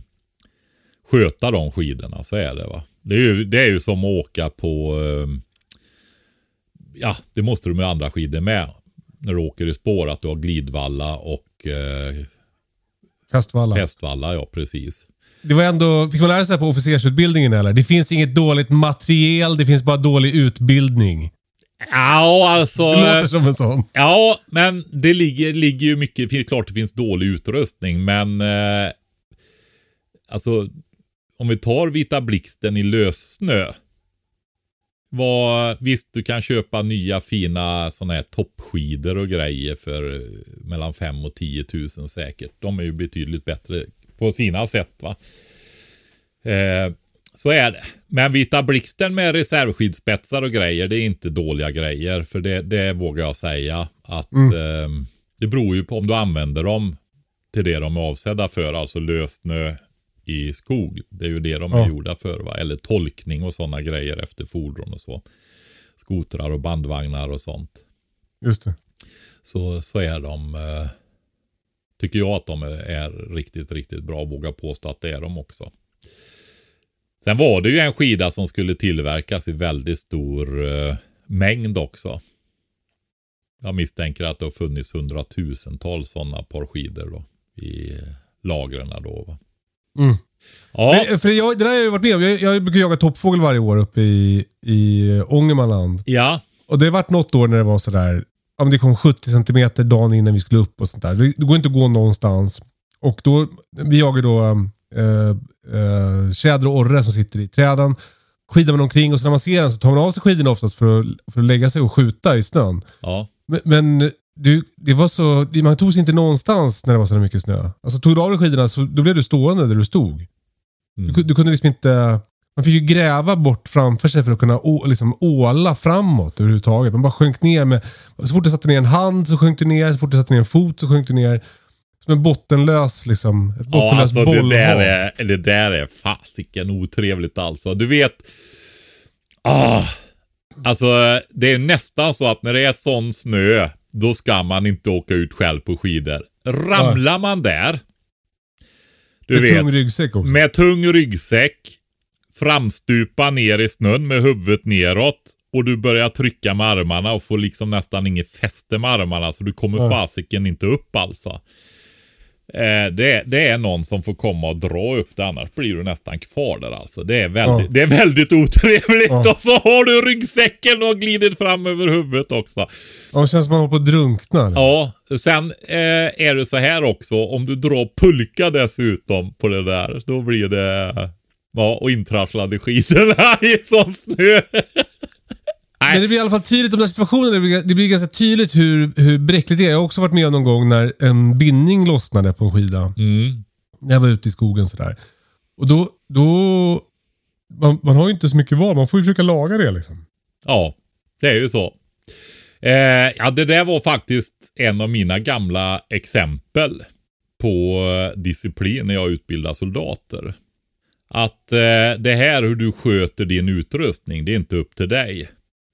sköta de skidorna, så är det va. Det är ju, det är ju som att åka på, eh, ja det måste du med andra skidor med. När du åker i spår, att du har glidvalla och eh, Kastvalla. hästvalla, ja precis. Det var ändå, fick man lära sig på officersutbildningen eller? Det finns inget dåligt materiel, det finns bara dålig utbildning. Ja, alltså. Det låter som en sån. Ja, men det ligger, ligger ju mycket, det är klart det finns dålig utrustning, men eh, alltså om vi tar Vita Blixten i lössnö. Vad, visst, du kan köpa nya fina sådana här toppskidor och grejer för eh, mellan 5 och 10 000 säkert. De är ju betydligt bättre på sina sätt va. Eh, så är det. Men Vita Blixten med reservskidspetsar och grejer, det är inte dåliga grejer. För det, det vågar jag säga att eh, det beror ju på om du använder dem till det de är avsedda för, alltså lössnö i skog. Det är ju det de är Ja. gjorda för, va? eller tolkning och sådana grejer efter fordon och så. skotrar och bandvagnar och sånt. Just det. Så, så är de, eh, tycker jag att de är, är riktigt, riktigt bra. Vågar påstå att det är de också. Sen var det ju en skida som skulle tillverkas i väldigt stor eh, mängd också. Jag misstänker att det har funnits hundratusentals sådana par skidor då i lagren då. Va? Mm. Ja, Men, för jag, det där har jag varit med om. Jag, jag brukar jaga toppfågel varje år uppe i, i Ångermanland. ja, Och det har varit något år när det var sådär, ja men det kom 70 centimeter dagen innan vi skulle upp och sånt där. Det, det går inte att gå någonstans. Och då, vi jagar då äh, äh, tjäder och orre som sitter i träden. Skidar man omkring och så när man ser den så tar man av sig skidorna oftast för att, för att lägga sig och skjuta i snön. ja. Men, men du, det var så, man tog sig inte någonstans när det var så mycket snö. Alltså tog du av dig skidorna så då blev du stående där du stod. Du, Mm. ku- du kunde liksom inte... Man fick ju gräva bort framför sig för att kunna å, liksom åla framåt överhuvudtaget. Man bara sjönk ner med... Så fort du satte ner en hand så sjönk du ner. Så fort du satte ner en fot så sjönk du ner. Som en bottenlös liksom... Ett Ja, bottenlöst alltså det där är, det där är fasiken otrevligt alltså. Du vet, ah, alltså det är nästan så att när det är sån snö, då ska man inte åka ut själv på skidor. Ramlar man där, du Med vet, tung ryggsäck också. med tung ryggsäck, framstupa ner i snön med huvudet neråt och du börjar trycka med armarna och får liksom nästan inget fäste med armarna så du kommer Ja. fasiken inte upp alltså. Eh, det, det är någon som får komma och dra upp det, annars blir du nästan kvar där alltså. Det är väldigt, Ja. det är väldigt otrevligt. Ja. Och så har du ryggsäcken och glidit fram över huvudet också. Ja, det känns som man håller på att drunkna. Ja, sen eh, är det så här också, om du drar pulka dessutom på det där, då blir det, ja, och intrasslade skidorna i sån snö. Men det blir i alla fall tydligt, de där situationerna, det blir, det blir ganska tydligt hur, hur bräckligt det är. Jag har också varit med om någon gång när en bindning lossnade på en skida. Mm. När jag var ute i skogen sådär. Och då, då man, man har ju inte så mycket val, man får ju försöka laga det liksom. Ja, det är ju så. Eh, ja, det där var faktiskt en av mina gamla exempel på eh, disciplin när jag utbildar soldater. Att eh, det här hur du sköter din utrustning, det är inte upp till dig.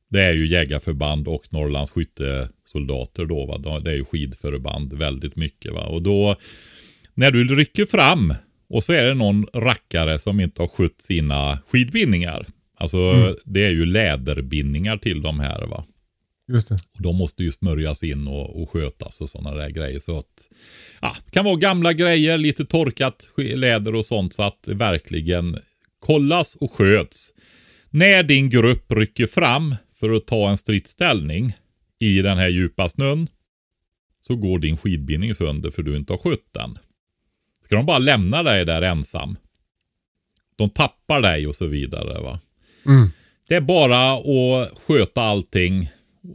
Det är ju jägarförband och Norrlands skyttesoldater då. Va? Det är ju skidförband väldigt mycket. Va? Och då, när du rycker fram och så är det någon rackare som inte har skött sina skidbindningar. Alltså det är ju läderbindningar till de här va. Just det. Och de måste ju smörjas in och, och skötas och sådana där grejer. Så att, ja, det kan vara gamla grejer, lite torkat läder och sånt så att det verkligen kollas och sköts. När din grupp rycker fram för att ta en stridsställning i den här djupa snön så går din skidbindning sönder för du inte har skött den. Ska de bara lämna dig där ensam? De tappar dig och så vidare va. Mm. Det är bara att sköta allting.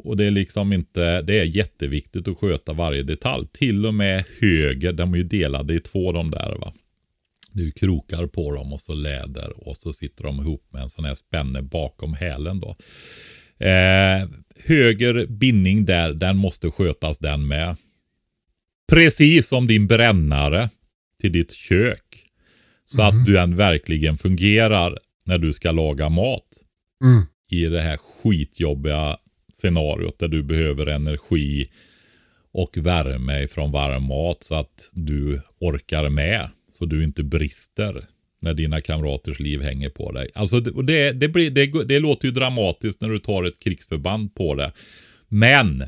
Och det är liksom inte, det är jätteviktigt att sköta varje detalj. Till och med höger, de är ju delade i två de där va. Det är ju krokar på dem och så läder och så sitter de ihop med en sån här spänne bakom hälen då. Eh, höger bindning där, den måste skötas den med. Precis som din brännare till ditt kök. Så att den verkligen fungerar när du ska laga mat Mm. i det här skitjobbiga scenariot där du behöver energi och värme från varm mat så att du orkar med. Så du inte brister när dina kamraters liv hänger på dig. Alltså det, det, det, blir, det, det låter ju dramatiskt när du tar ett krigsförband på det. Men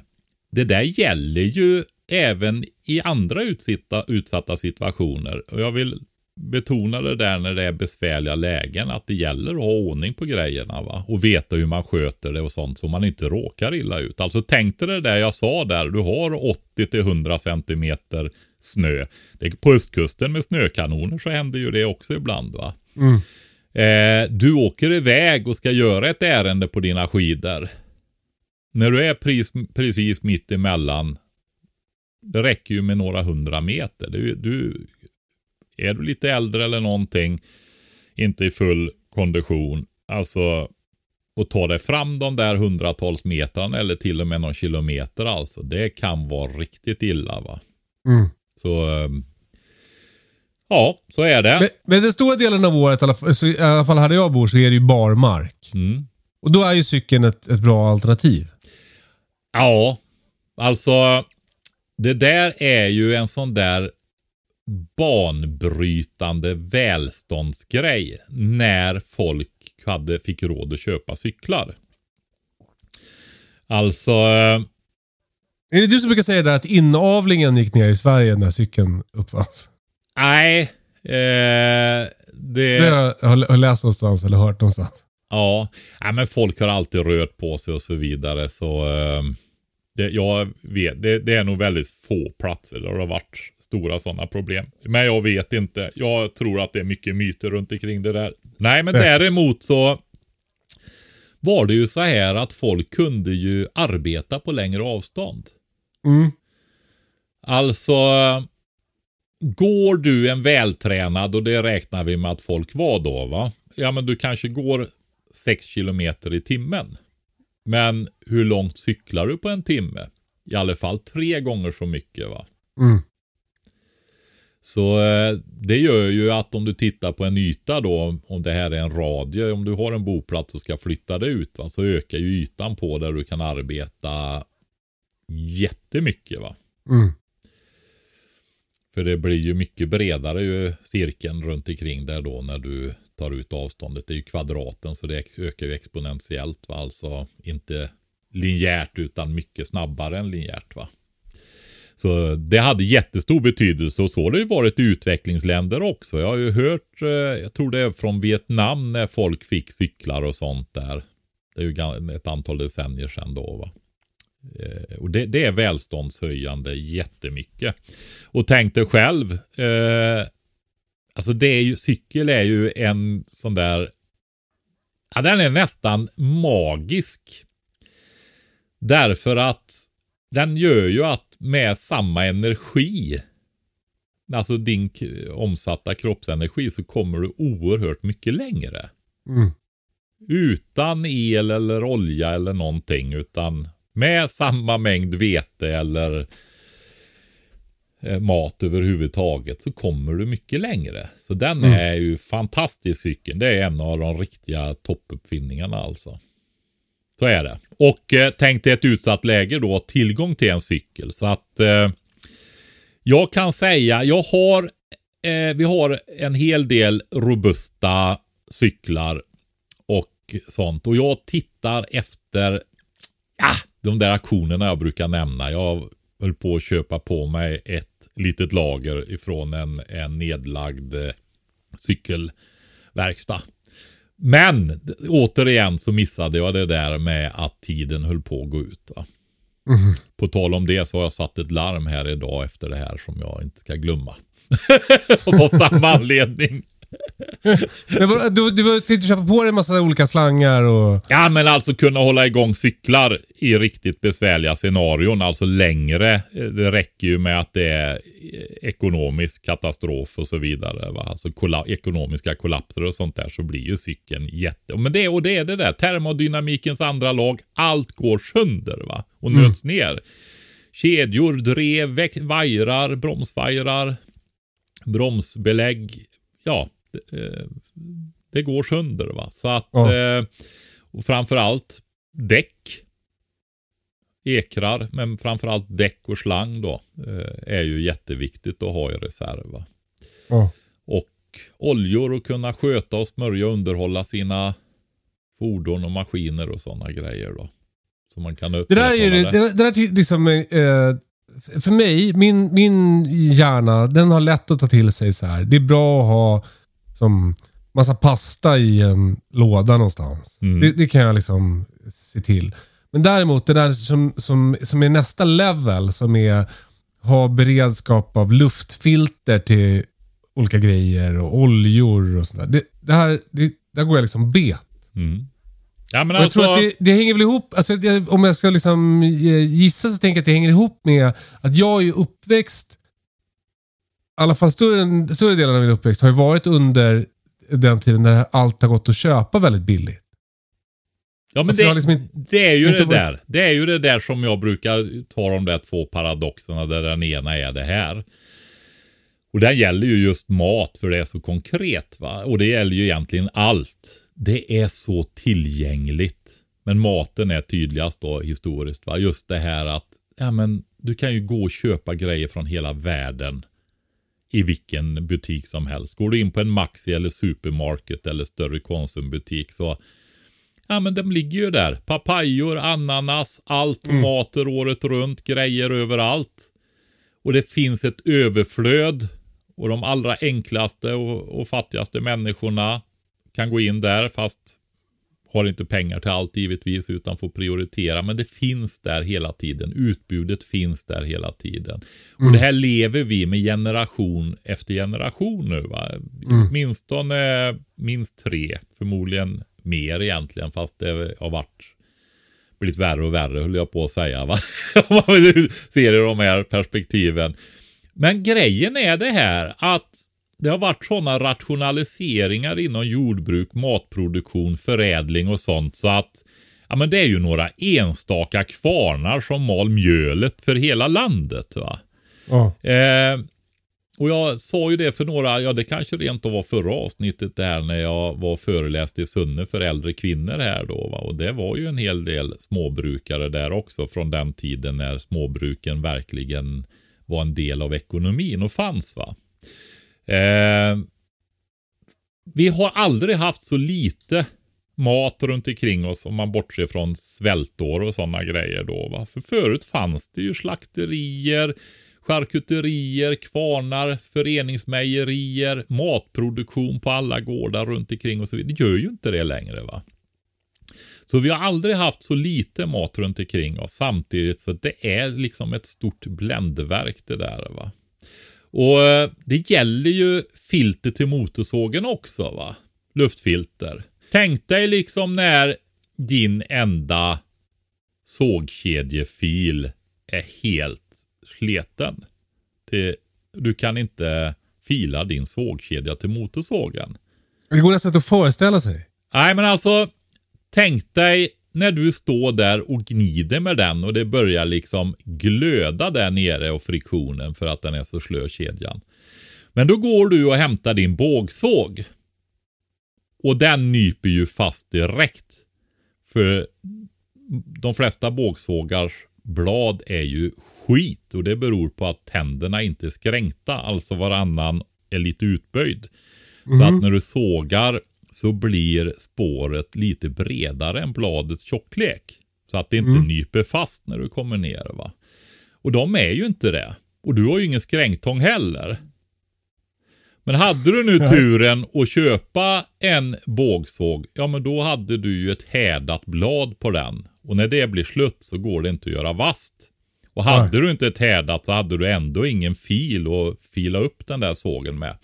det där gäller ju även i andra utsatta, utsatta situationer. Och jag vill betona det där när det är besvärliga lägen, att det gäller att ha ordning på grejerna va? och veta hur man sköter det och sånt så man inte råkar illa ut. Alltså tänk dig det där jag sa där, du har 80-100 centimeter snö. Det på östkusten med snökanoner så händer ju det också ibland va. Eh, du åker iväg och ska göra ett ärende på dina skidor. När du är precis, precis mitt emellan, det räcker ju med några hundra meter. Du, du, är du lite äldre eller någonting, inte i full kondition, alltså och ta dig fram de där hundratals metrarna eller till och med någon kilometer alltså. Det kan vara riktigt illa va. Mm. Så ehm, ja, så är det. Men, men den stora delen av året, i alla, fall, så i alla fall här jag bor, så är det ju barmark. Mm. Och då är ju cykeln ett, ett bra alternativ. Ja, alltså det där är ju en sån där banbrytande välståndsgrej när folk hade, fick råd att köpa cyklar. Alltså, eh, Är det du som brukar säga det där att inavlingen gick ner i Sverige när cykeln uppfanns? nej. Eh, det, Det har jag har läst någonstans eller hört någonstans. Ja, ja men folk har alltid rört på sig och så vidare. Så eh, det, jag vet, det, det är nog väldigt få platser där det har varit stora sådana problem. Men jag vet inte. Jag tror att det är mycket myter runt omkring det där. Nej, men Säkert. däremot så var det ju så här att folk kunde ju arbeta på längre avstånd. Mm. Alltså, går du en vältränad, och det räknar vi med att folk var då, va? Ja, men du kanske går 6 kilometer i timmen. Men hur långt cyklar du på en timme? I alla fall tre gånger så mycket, va? Mm. Så eh, det gör ju att om du tittar på en yta då, om det här är en radie, om du har en boplats och ska flytta det ut, va, så ökar ju ytan på där du kan arbeta jättemycket. va. Mm. För det blir ju mycket bredare ju cirkeln runt omkring där då när du tar ut avståndet. Det är ju kvadraten så det ökar ju exponentiellt. Va? Alltså inte linjärt utan mycket snabbare än linjärt. Va? Så det hade jättestor betydelse och så har det ju varit i utvecklingsländer också. Jag har ju hört, eh, jag tror det är från Vietnam när folk fick cyklar och sånt där. Det är ju ett antal decennier sedan då. Va? Eh, Och det, det är välståndshöjande jättemycket. Och tänk dig själv. Eh, alltså det är ju, cykel är ju en sån där. Ja, den är nästan magisk. Därför att den gör ju att med samma energi. Alltså din omsatta kroppsenergi så kommer du oerhört mycket längre. Mm. Utan el eller olja eller någonting utan med samma mängd vete eller eh, mat överhuvudtaget så kommer du mycket längre. Så den Mm. är ju fantastisk cykeln. Det är en av de riktiga toppuppfinningarna alltså. Så är det. Och eh, tänk dig ett utsatt läge då, tillgång till en cykel. Så att eh, jag kan säga, jag har, eh, vi har en hel del robusta cyklar och sånt. Och jag tittar efter ja, de där aktionerna jag brukar nämna. Jag höll på att köpa på mig ett litet lager ifrån en, en nedlagd eh, cykelverkstad. Men återigen så missade jag det där med att tiden höll på att gå ut. Va? På tal om det så har jag satt ett larm här idag efter det här som jag inte ska glömma. Av samma anledning. Vad- du, du tänkte köpa på dig en massa olika slangar och... Ja, men alltså kunna hålla igång cyklar i riktigt besvärliga scenarion, alltså längre. Det räcker ju med att det är ekonomisk katastrof och så vidare. Va? Alltså kolla- ekonomiska kollapser och sånt där så blir ju cykeln jätte... Men det, och det är det där, termodynamikens andra lag, allt går sönder va? och nöts ner. Kedjor, drev, vajrar, bromsvajrar, bromsbelägg. Ja, det, eh, det går sönder. va. Så att, Ja. eh, och framförallt däck. Ekrar, men framförallt däck och slang då. Eh, är ju jätteviktigt att ha i reserv. va. Ja. Och oljor och kunna sköta och smörja och underhålla sina fordon och maskiner och sådana grejer då. Så man kan Det där är upprätthålla det, det där liksom, eh, för mig, min, min hjärna, den har lätt att ta till sig så här. Det är bra att ha som massa pasta i en låda någonstans. Mm. Det, det kan jag liksom se till. Men däremot det där som, som, som är nästa level, som är ha beredskap av luftfilter till olika grejer och oljor och sånt där. Det, det här, det, där går jag liksom bet. Mm. Ja men Och jag alltså. tror att det, det hänger väl ihop, alltså, det, om jag ska liksom eh, gissa så tänker jag att det hänger ihop med att jag är uppväxt, alla fall större, större delen av min uppväxt har ju varit under den tiden när allt har gått att köpa väldigt billigt. Ja men Alltså, det, liksom inte- det är ju det varit- där. Det är ju det där som jag brukar ta de där två paradoxerna där den ena är det här. Och det gäller ju just mat för det är så konkret va. Och det gäller ju egentligen allt. det är så tillgängligt. Men maten är tydligast då historiskt. Va? Just det här att ja, men, du kan ju gå och köpa grejer från hela världen i vilken butik som helst. Går du in på en Maxi eller Supermarket eller större Konsumbutik så Ja men de ligger ju där. Papajor, ananas, allt, tomater mm. året runt, grejer överallt. Och det finns ett överflöd. Och de allra enklaste och, och fattigaste människorna kan gå in där fast har inte pengar till allt givetvis utan får prioritera. Men det finns där hela tiden. Utbudet finns där hela tiden. Mm. Och det här lever vi med generation efter generation nu. Va? Mm. Minstone minst tre, förmodligen mer egentligen. Fast det har varit blivit värre och värre höll jag på att säga. Va? Om man ser i de här perspektiven. Men grejen är det här att det har varit sådana rationaliseringar inom jordbruk, matproduktion, förädling och sånt så att ja, men det är ju några enstaka kvarnar som mal mjölet för hela landet. Va? Ja. Eh, och jag sa ju det för några, ja det kanske rent av var förra avsnittet där när jag var föreläst i Sunne för äldre kvinnor här då. Va? Och det var ju en hel del småbrukare där också från den tiden när småbruken verkligen var en del av ekonomin och fanns. va. Eh, vi har aldrig haft så lite mat runt omkring oss om man bortser från svältår och sådana grejer då. Va? För förut fanns det ju slakterier, charkuterier, kvarnar, föreningsmejerier, matproduktion på alla gårdar runt omkring och så vidare. Det gör ju inte det längre va. Så vi har aldrig haft så lite mat runt omkring oss samtidigt så det är liksom ett stort bländverk det där va. Och eh, det gäller ju filter till motorsågen också va. Luftfilter. Tänk dig liksom när din enda sågkedjefil är helt sleten. Du kan inte fila din sågkedja till motorsågen. Det går nästan att föreställa sig. Nej, men alltså tänk dig när du står där och gnider med den och det börjar liksom glöda där nere och friktionen för att den är så slö kedjan. Men då går du och hämtar din bågsåg. Och den nyper ju fast direkt. För de flesta bågsågars blad är ju skit och det beror på att tänderna inte är skränkta, alltså varannan är lite utböjd. Mm. Så att mhm. när du sågar så blir spåret lite bredare än bladets tjocklek. Så att det inte mm. nyper fast när du kommer ner. va. Och de är ju inte det. Och du har ju ingen skrängtång heller. Men hade du nu turen att köpa en bågsåg, ja men då hade du ju ett härdat blad på den. Och när det blir slut så går det inte att göra vast. Och hade Nej. du inte ett så hade du ändå ingen fil att fila upp den där sågen med.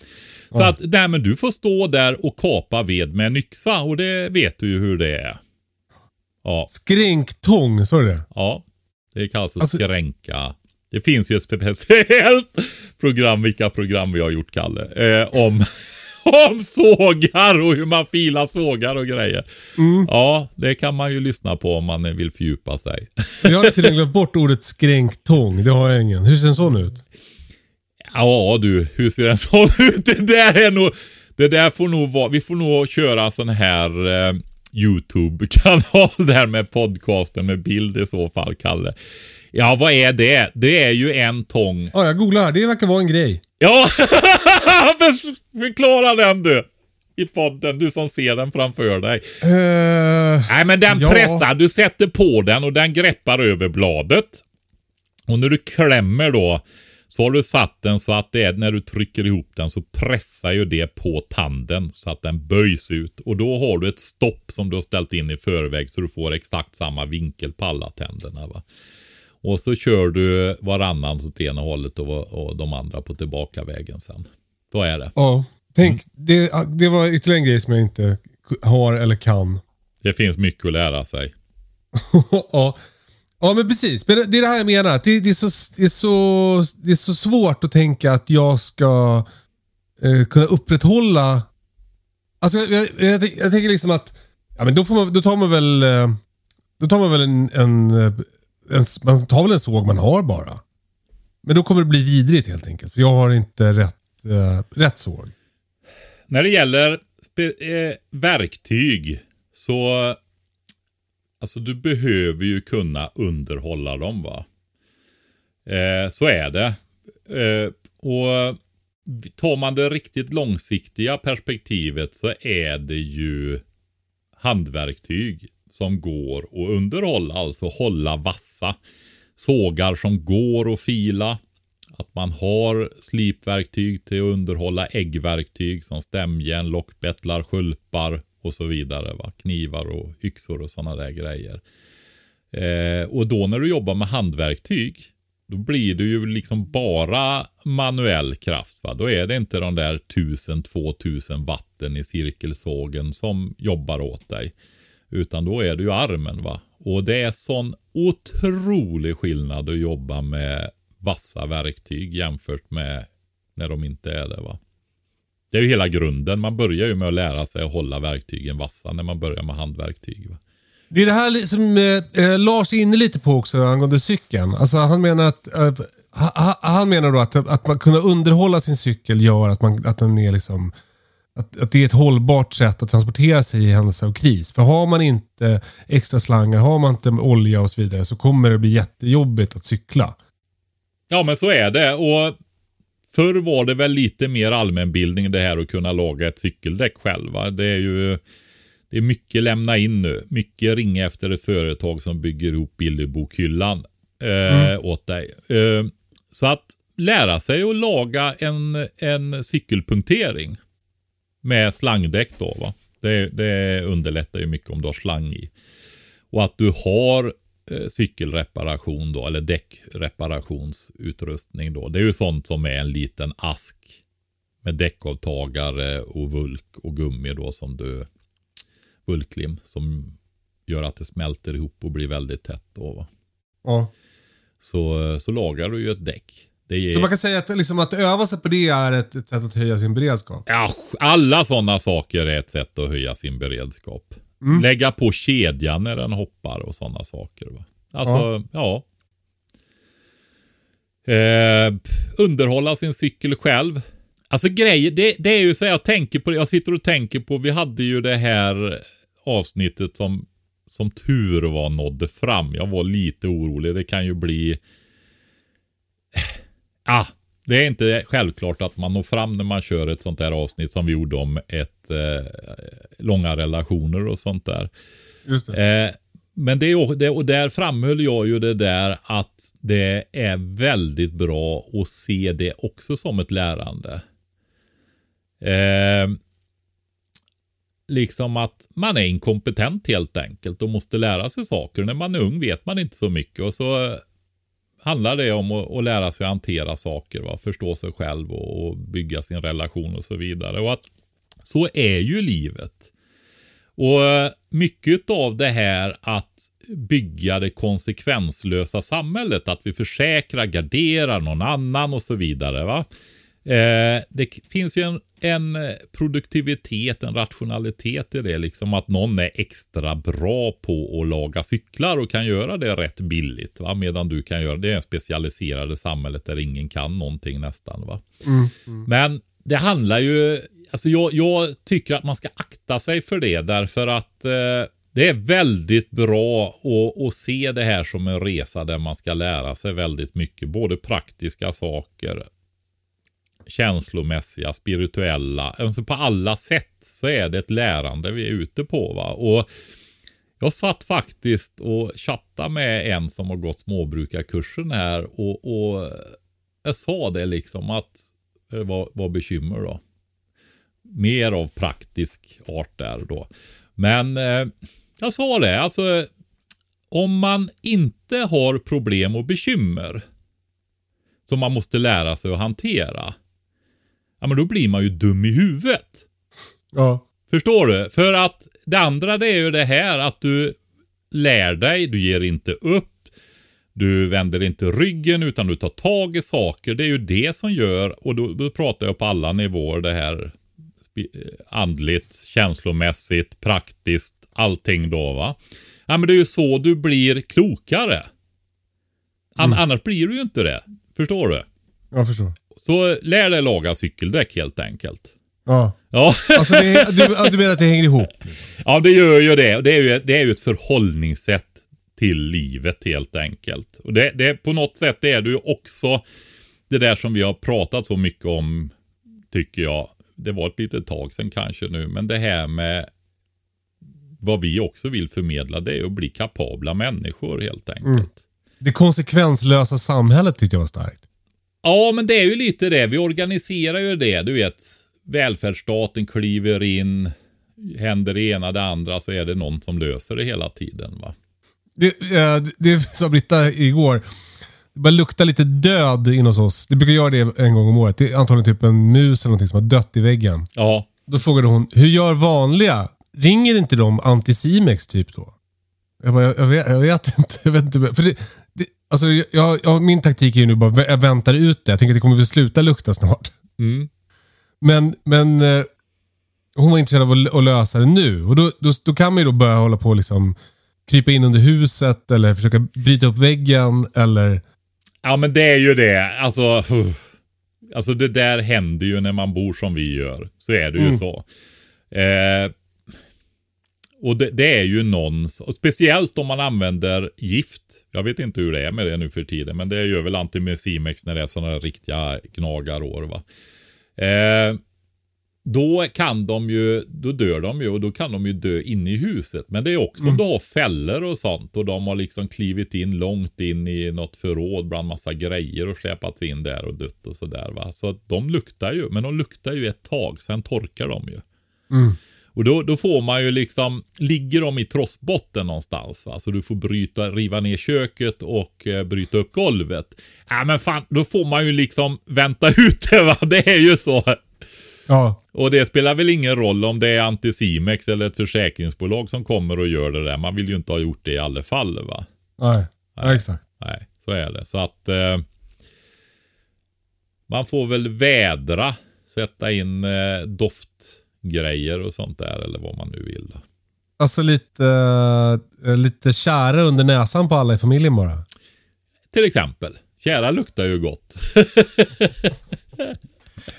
Så ja. att, nej men du får stå där och kapa ved med en yxa och det vet du ju hur det är. Ja. Skränkång, sa du det? Ja, det kallas alltså, skränka. Det finns ju ett speciellt program, vilka program vi har gjort Kalle, eh, om, om sågar och hur man filar sågar och grejer. Mm. Ja, det kan man ju lyssna på om man vill fördjupa sig. Jag har till glömt bort ordet skränktång, det har jag ingen. Hur ser en sån ut? Ja du, hur ser en sån ut? Det där är nog, det där får nog vara, vi får nog köra en sån här eh, YouTube-kanal där med podcasten med bild i så fall, Kalle. Ja, vad är det? Det är ju en tång. Ja, jag googlar. Det verkar vara en grej. Ja, förklara den du. I podden, du som ser den framför dig. Uh, Nej, men den ja. pressar. Du sätter på den och den greppar över bladet. Och när du klämmer då så har du satt den så att det är när du trycker ihop den så pressar ju det på tanden så att den böjs ut. Och då har du ett stopp som du har ställt in i förväg så du får exakt samma vinkel på alla tänderna. Va? Och så kör du varannan åt ena hållet och, och de andra på tillbakavägen sen. Så är det. Ja, tänk, mm. det, det var ytterligare en grej som jag inte har eller kan. Det finns mycket att lära sig. ja. Ja men precis. Men det är det här jag menar. Det, det, är, så, det, är, så, det är så svårt att tänka att jag ska eh, kunna upprätthålla... Alltså jag, jag, jag, jag, tänker liksom att ja, men då, får man, då tar man väl, eh, då tar man väl en, en, en, Man tar väl en såg man har bara. Men då kommer det bli vidrigt helt enkelt. För jag har inte rätt, eh, rätt såg. När det gäller eh, verktyg så Alltså du behöver ju kunna underhålla dem va. Eh, så är det. Eh, och tar man det riktigt långsiktiga perspektivet så är det ju handverktyg som går att underhålla, alltså hålla vassa. Sågar som går att fila. Att man har slipverktyg till att underhålla äggverktyg som stämjärn, lockbettlar, skulpar och så vidare. Va? Knivar och yxor och sådana där grejer. Eh, och då när du jobbar med handverktyg, då blir det ju liksom bara manuell kraft. Va? Då är det inte de där 1000-2000 watten i cirkelsågen som jobbar åt dig. Utan då är det ju armen. va. Och det är sån otrolig skillnad att jobba med vassa verktyg jämfört med när de inte är det. va. Det är ju hela grunden. Man börjar ju med att lära sig att hålla verktygen vassa när man börjar med handverktyg. Va? Det är det här som eh, eh, Lars är inne lite på också angående cykeln. Alltså han menar att eh, han menar då att, att man kunna underhålla sin cykel gör att, man, att den är liksom att, att det är ett hållbart sätt att transportera sig i händelse av kris. För har man inte extra slangar, har man inte olja och så vidare så kommer det bli jättejobbigt att cykla. Ja men så är det. Och Förr var det väl lite mer allmänbildning det här att kunna laga ett cykeldäck själva. Det är ju det är mycket lämna in nu. Mycket ringa efter ett företag som bygger ihop bilderbokhyllan eh, mm. åt dig. Eh, så att lära sig att laga en, en cykelpunktering med slangdäck då va. Det, det underlättar ju mycket om du har slang i. Och att du har eh, cykelreparation då, eller däckreparationsutrustning då. Det är ju sånt som är en liten ask med däckavtagare och vulk och gummi då som du vulklim som gör att det smälter ihop och blir väldigt tätt då. Va? Ja. Så, så lagar du ju ett däck. Är... Så man kan säga att, liksom, att öva sig på det är ett, ett sätt att höja sin beredskap? Ja, alla sådana saker är ett sätt att höja sin beredskap. Mm. Lägga på kedjan när den hoppar och sådana saker. Va? Alltså, ja. ja. Eh, underhålla sin cykel själv. Alltså grejer, det, det, är ju så jag tänker på, jag sitter och tänker på, vi hade ju det här avsnittet som som tur var nådde fram. Jag var lite orolig. Det kan ju bli... Ah, det är inte självklart att man når fram när man kör ett sånt här avsnitt som vi gjorde om ett eh, långa relationer och sånt där. Just det. Eh, men det, och där framhöll jag ju det där att det är väldigt bra att se det också som ett lärande. Eh, liksom att man är inkompetent helt enkelt och måste lära sig saker. När man är ung vet man inte så mycket och så handlar det om att, att lära sig att hantera saker, va? förstå sig själv och, och, bygga sin relation och så vidare. Och att så är ju livet. Och eh, mycket av det här att bygga det konsekvenslösa samhället, att vi försäkrar, garderar någon annan och så vidare. Va? Eh, det finns ju en, en produktivitet, en rationalitet i det. Liksom att någon är extra bra på att laga cyklar och kan göra det rätt billigt. Va? Medan du kan göra det specialiserade samhället där ingen kan någonting nästan. Va? Mm, mm. Men det handlar ju, alltså jag, jag, tycker att man ska akta sig för det därför att eh, det är väldigt bra att, se det här som en resa där man ska lära sig väldigt mycket. Både praktiska saker känslomässiga, spirituella, alltså på alla sätt så är det ett lärande vi är ute på. Va? Och jag satt faktiskt och chattade med en som har gått småbrukarkursen här och, och jag sa det liksom att eh, det var, var bekymmer då. Mer av praktisk art där då. Men eh, jag sa det, alltså om man inte har problem och bekymmer som man måste lära sig att hantera ja men då blir man ju dum i huvudet. Ja. Förstår du? För att det andra det är ju det här att du lär dig, du ger inte upp, du vänder inte ryggen utan du tar tag i saker. Det är ju det som gör, och då, då pratar jag på alla nivåer det här andligt, känslomässigt, praktiskt, allting då va. Ja men det är ju så du blir klokare. An mm. Annars blir du ju inte det. Förstår du? Jag förstår. Så lär dig laga cykeldäck helt enkelt. Ja. Ja. Alltså det, du, du menar att det hänger ihop? ja, det gör ju det. Det är ju, det är ju ett förhållningssätt till livet helt enkelt. Och det, det, på något sätt är det ju också det där som vi har pratat så mycket om, tycker jag. Det var ett litet tag sedan kanske nu, men det här med vad vi också vill förmedla, det är att bli kapabla människor helt enkelt. Det konsekvenslösa samhället tyckte jag var starkt. Ja, men det är ju lite det. Vi organiserar ju det. Du vet, välfärdsstaten kliver in, händer det ena det andra så är det någon som löser det hela tiden. va. Det, eh, det sa Britta igår. Det börjar lukta lite död in hos oss. Det brukar göra det en gång om året. Det är antagligen typ en mus eller någonting som har dött i väggen. Ja, Då frågade hon, hur gör vanliga? Ringer inte de Anticimex typ då? Jag, bara, jag, jag, vet, jag vet inte. Jag vet inte för det, det, alltså, jag, jag, min taktik är ju nu bara, vä- jag väntar ut det. Jag tänker att det kommer väl sluta lukta snart. Mm. Men, men eh, hon var intresserad av att, att lösa det nu. Och då, då, då kan man ju då börja hålla på och liksom krypa in under huset eller försöka bryta upp väggen eller... ja men det är ju det. Alltså, alltså det där händer ju när man bor som vi gör. Så är det ju så. Eh, och det, det är ju någons, och speciellt om man använder gift. Jag vet inte hur det är med det nu för tiden, men det gör väl Antimesimex när det är sådana riktiga gnagarår. Va? Eh, då kan de ju, då dör de ju och då kan de ju dö inne i huset. Men det är också om du har fällor och sånt och de har liksom klivit in långt in i något förråd bland massa grejer och släpats in där och dött och sådär va. Så de luktar ju, men de luktar ju ett tag, sen torkar de ju. Och då, då får man ju liksom, ligger de i trossbotten någonstans va? Så du får bryta, riva ner köket och eh, bryta upp golvet. Ja men fan, då får man ju liksom vänta ut det va. Det är ju så. Ja, Och det spelar väl ingen roll om det är Anticimex eller ett försäkringsbolag som kommer och gör det där. Man vill ju inte ha gjort det i alla fall va. nej. Ja, exakt. Nej, så är det. Så att eh, man får väl vädra, sätta in eh, doftgrejer och sånt där eller vad man nu vill. Då. Alltså lite, eh, lite kära under näsan på alla i familjen bara. Till exempel. Kära luktar ju gott.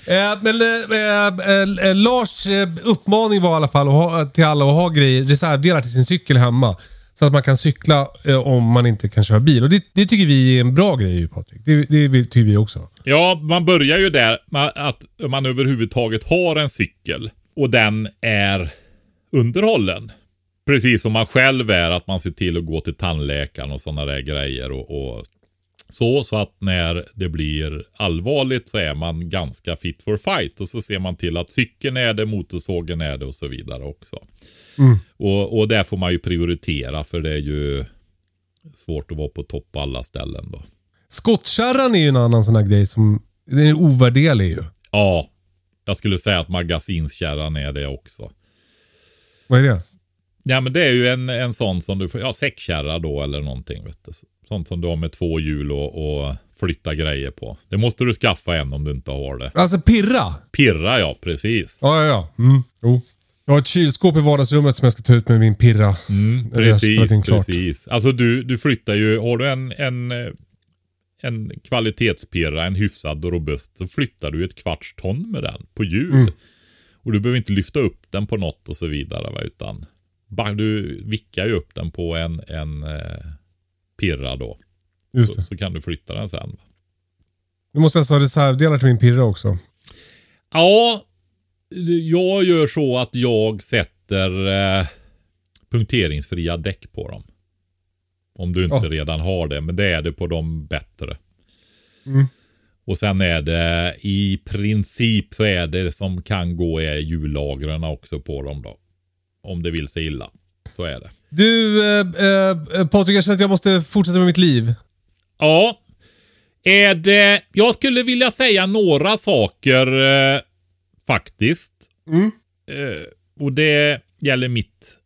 Eh, men eh, eh, eh, Lars eh, uppmaning var i alla fall att ha, till alla att ha grejer, reservdelar till sin cykel hemma. Så att man kan cykla om man inte kan köra bil. Och det, det tycker vi är en bra grej Patrik. Det, det vill- tycker vi också. Ja, man börjar ju där med att man överhuvudtaget har en cykel och den är underhållen. Precis som man själv är, att man ser till att gå till tandläkaren och sådana där grejer. Och, och så, så att när det blir allvarligt så är man ganska fit for fight. Och så ser man till att cykeln är det, motorsågen är det och så vidare också. Och, och där får man ju prioritera för det är ju svårt att vara på topp på alla ställen då. Skottkärran är ju en annan sån här grej som den är ovärderlig ju. Ja, jag skulle säga att magasinskärran är det också. Vad är det? Ja men det är ju en, en sån som du får, ja säckkärra då eller någonting vet du. Sånt som du har med två hjul och, och flytta grejer på. Det måste du skaffa en om du inte har det. Alltså pirra? Pirra ja, precis. Ja, ja, ja. Mm. Jo. Jag har ett kylskåp i vardagsrummet som jag ska ta ut med min pirra. Mm, precis, precis. Alltså du, du flyttar ju, har du en, en, eh, en kvalitetspirra, en hyfsad och robust, så flyttar du ett kvarts ton med den på hjul. Mm. Och du behöver inte lyfta upp den på något och så vidare, va, utan du vickar ju upp den på en, en eh, pirra då. Just Så, så kan du flytta den sen. va. Nu måste alltså ha reservdelar till min pirra också. Ja, jag gör så att jag sätter eh, punkteringsfria däck på dem. Om du inte Ja. redan har det, men det är det på de bättre. Mm. Och sen är det i princip så är det som kan gå är hjullagren också på dem då. Om det vill sig illa. Så är det. Du, eh, eh, Patrik, jag känner att jag måste fortsätta med mitt liv. Ja. Är det, jag skulle vilja säga några saker eh, faktiskt. Mm. Eh, och det gäller mitt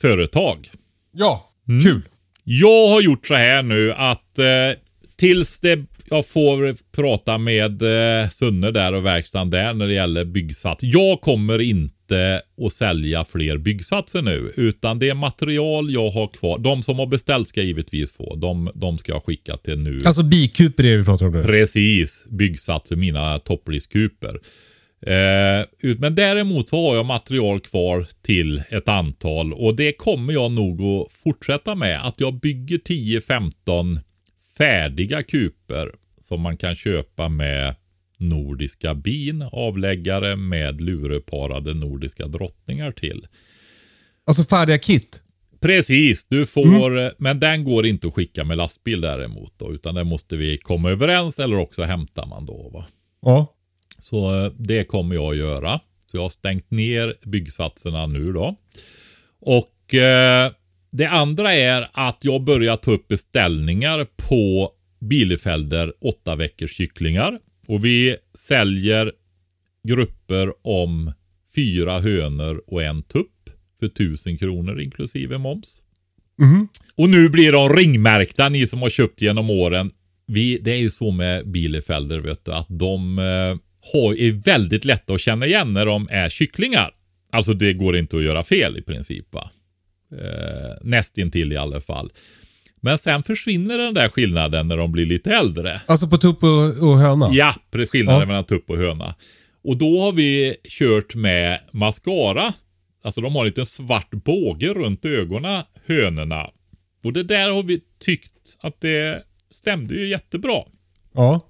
företag. Ja, Mm. kul. Jag har gjort så här nu att eh, tills det, jag får prata med eh, Sunne där och verkstaden där när det gäller byggsats. Jag kommer inte att sälja fler byggsatser nu. Utan det material jag har kvar. De som har beställt ska givetvis få. De, de ska jag skicka till nu. Alltså bikuper är det vi pratar om nu. Precis, byggsatser, mina toppriskuper. Eh, men däremot så har jag material kvar till ett antal och det kommer jag nog att fortsätta med. Att jag bygger 10-15 färdiga kuper som man kan köpa med nordiska bin, avläggare med lureparade nordiska drottningar till. Alltså färdiga kit? Precis, du får, men den går inte att skicka med lastbil däremot då, utan den måste vi komma överens eller också hämtar man då. Va? Ja. Så eh, det kommer jag att göra. Så jag har stängt ner byggsatserna nu då. Och eh, det andra är att jag börjar ta upp beställningar på Bielefelder 8 veckors kycklingar. Och vi säljer grupper om fyra hönor och en tupp för 1000 kronor inklusive moms. Och nu blir de ringmärkta, ni som har köpt genom åren. Vi, det är ju så med Bielefelder, vet du, att de eh, har, är väldigt lätta att känna igen när de är kycklingar. Alltså det går inte att göra fel i princip. Va? Eh, nästintill i alla fall. Men sen försvinner den där skillnaden när de blir lite äldre. Alltså på tupp och, och höna? Ja, skillnaden Ja. mellan tupp och höna. Och då har vi kört med mascara. Alltså de har en liten svart båge runt ögonen, hönorna. Och det där har vi tyckt att det stämde ju jättebra. Ja.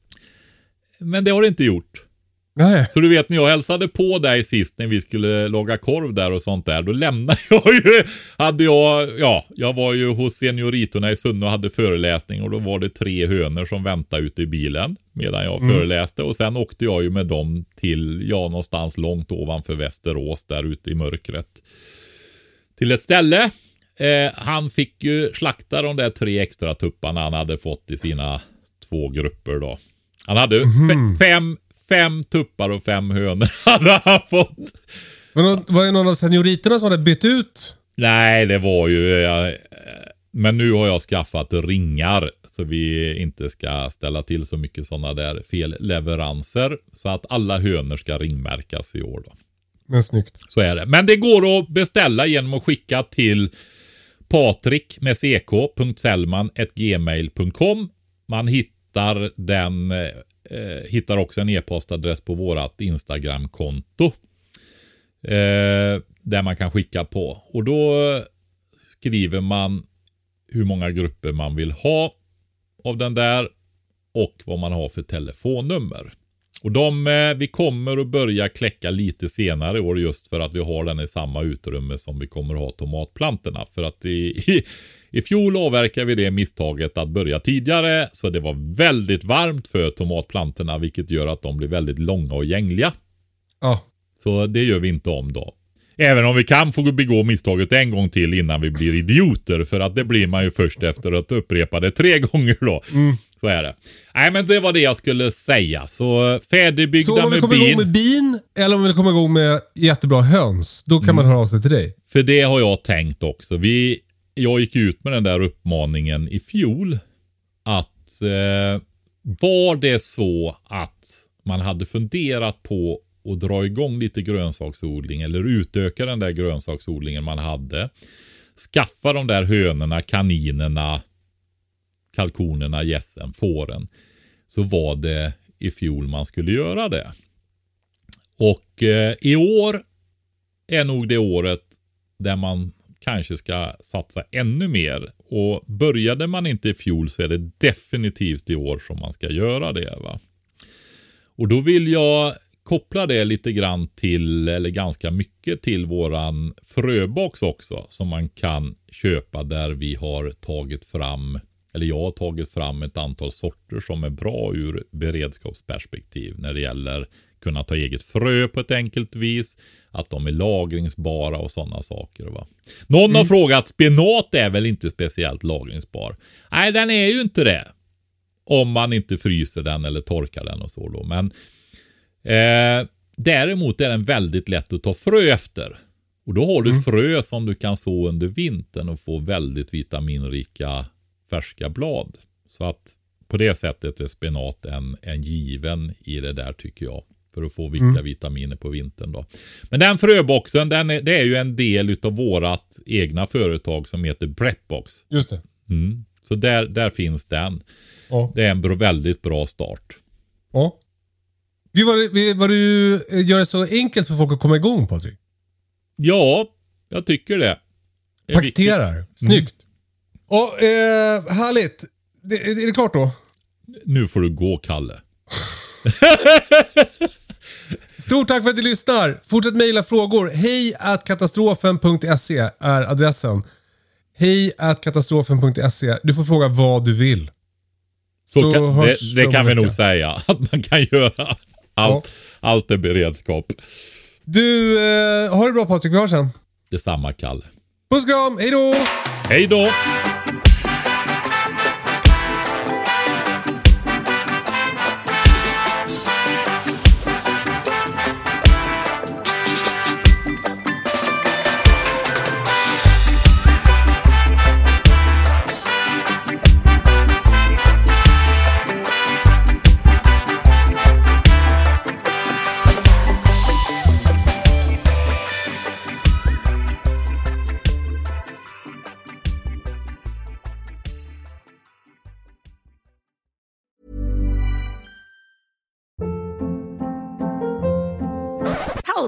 Men det har det inte gjort. Nej. Så du vet när jag hälsade på dig sist när vi skulle laga korv där och sånt där. Då lämnade jag ju, hade jag, ja, jag var ju hos senioritorna i Sunne och hade föreläsning och då var det tre hönor som väntade ute i bilen medan jag föreläste och sen åkte jag ju med dem till, ja någonstans långt ovanför Västerås där ute i mörkret. Till ett ställe. Eh, han fick ju slakta de där tre extra tupparna han hade fått i sina två grupper då. Han hade fe- fem, fem tuppar och fem hönor hade han fått. Men var det någon av senioriterna som hade bytt ut? Nej, det var ju... eh, men nu har jag skaffat ringar så vi inte ska ställa till så mycket sådana där felleveranser. Så att alla hönor ska ringmärkas i år då. Men snyggt. Så är det. Men det går att beställa genom att skicka till patrik med ck.sellman.gmail.com. Man hittar den, eh, hittar också en e-postadress på vårat Instagramkonto. Eh, där man kan skicka på. Och då skriver man hur många grupper man vill ha av den där och vad man har för telefonnummer. Och de, eh, vi kommer att börja kläcka lite senare i år just för att vi har den i samma utrymme som vi kommer att ha tomatplantorna. För att i, i, i fjol avverkade vi det misstaget att börja tidigare så det var väldigt varmt för tomatplantorna vilket gör att de blir väldigt långa och gängliga. Ja. Så det gör vi inte om då. Även om vi kan få begå misstaget en gång till innan vi blir idioter. För att det blir man ju först efter att upprepa det tre gånger då. Så är det. Nej men det var det jag skulle säga. Så färdigbyggda Så om vill med komma igång bin. med bin eller om vill komma igång med jättebra höns, då kan man höra av sig till dig. För det har jag tänkt också. Vi, jag gick ut med den där uppmaningen i fjol. Att eh, var det så att man hade funderat på att dra igång lite grönsaksodling eller utöka den där grönsaksodlingen man hade. Skaffa de där hönorna, kaninerna, kalkonerna, gässen, fåren. Så var det i fjol man skulle göra det. Och eh, i år är nog det året där man kanske ska satsa ännu mer. Och började man inte i fjol så är det definitivt i år som man ska göra det. va. Och då vill jag koppla det lite grann till, eller ganska mycket till våran fröbox också. Som man kan köpa där vi har tagit fram, eller jag har tagit fram ett antal sorter som är bra ur beredskapsperspektiv. När det gäller kunna ta eget frö på ett enkelt vis. Att de är lagringsbara och sådana saker. Va? Någon har frågat, spenat är väl inte speciellt lagringsbar? Nej, den är ju inte det. Om man inte fryser den eller torkar den och så då. Men eh, däremot är den väldigt lätt att ta frö efter. Och då har du frö som du kan så under vintern och få väldigt vitaminrika färska blad. Så att på det sättet är spenat en, en given i det där tycker jag. För att få viktiga vitaminer på vintern då. Men den fröboxen, den är, det är ju en del utav vårat egna företag som heter Prepbox. Just det. Mm. Så där, där finns den. Ja. Det är en bra, väldigt bra start. ja. Gud vad, du- vad du eh, gör det så enkelt för folk att komma igång Patrik. Ja, jag tycker det. Det är viktigt. Paketerar. Snyggt. Och, eh, härligt. Det, är det klart då? Nu får du gå, Kalle. Stort tack för att du lyssnar. Fortsätt mejla frågor. Hej at katastrofen.se är adressen. Hej at katastrofen.se. Du får fråga vad du vill. Så Så kan, det, det kan vi nog säga att man kan göra. Allt, allt är beredskap. Du, eh, ha det bra Patrik. Vi hörs sen. Detsamma, Kalle. Puss och kram. Hej då! Hej då!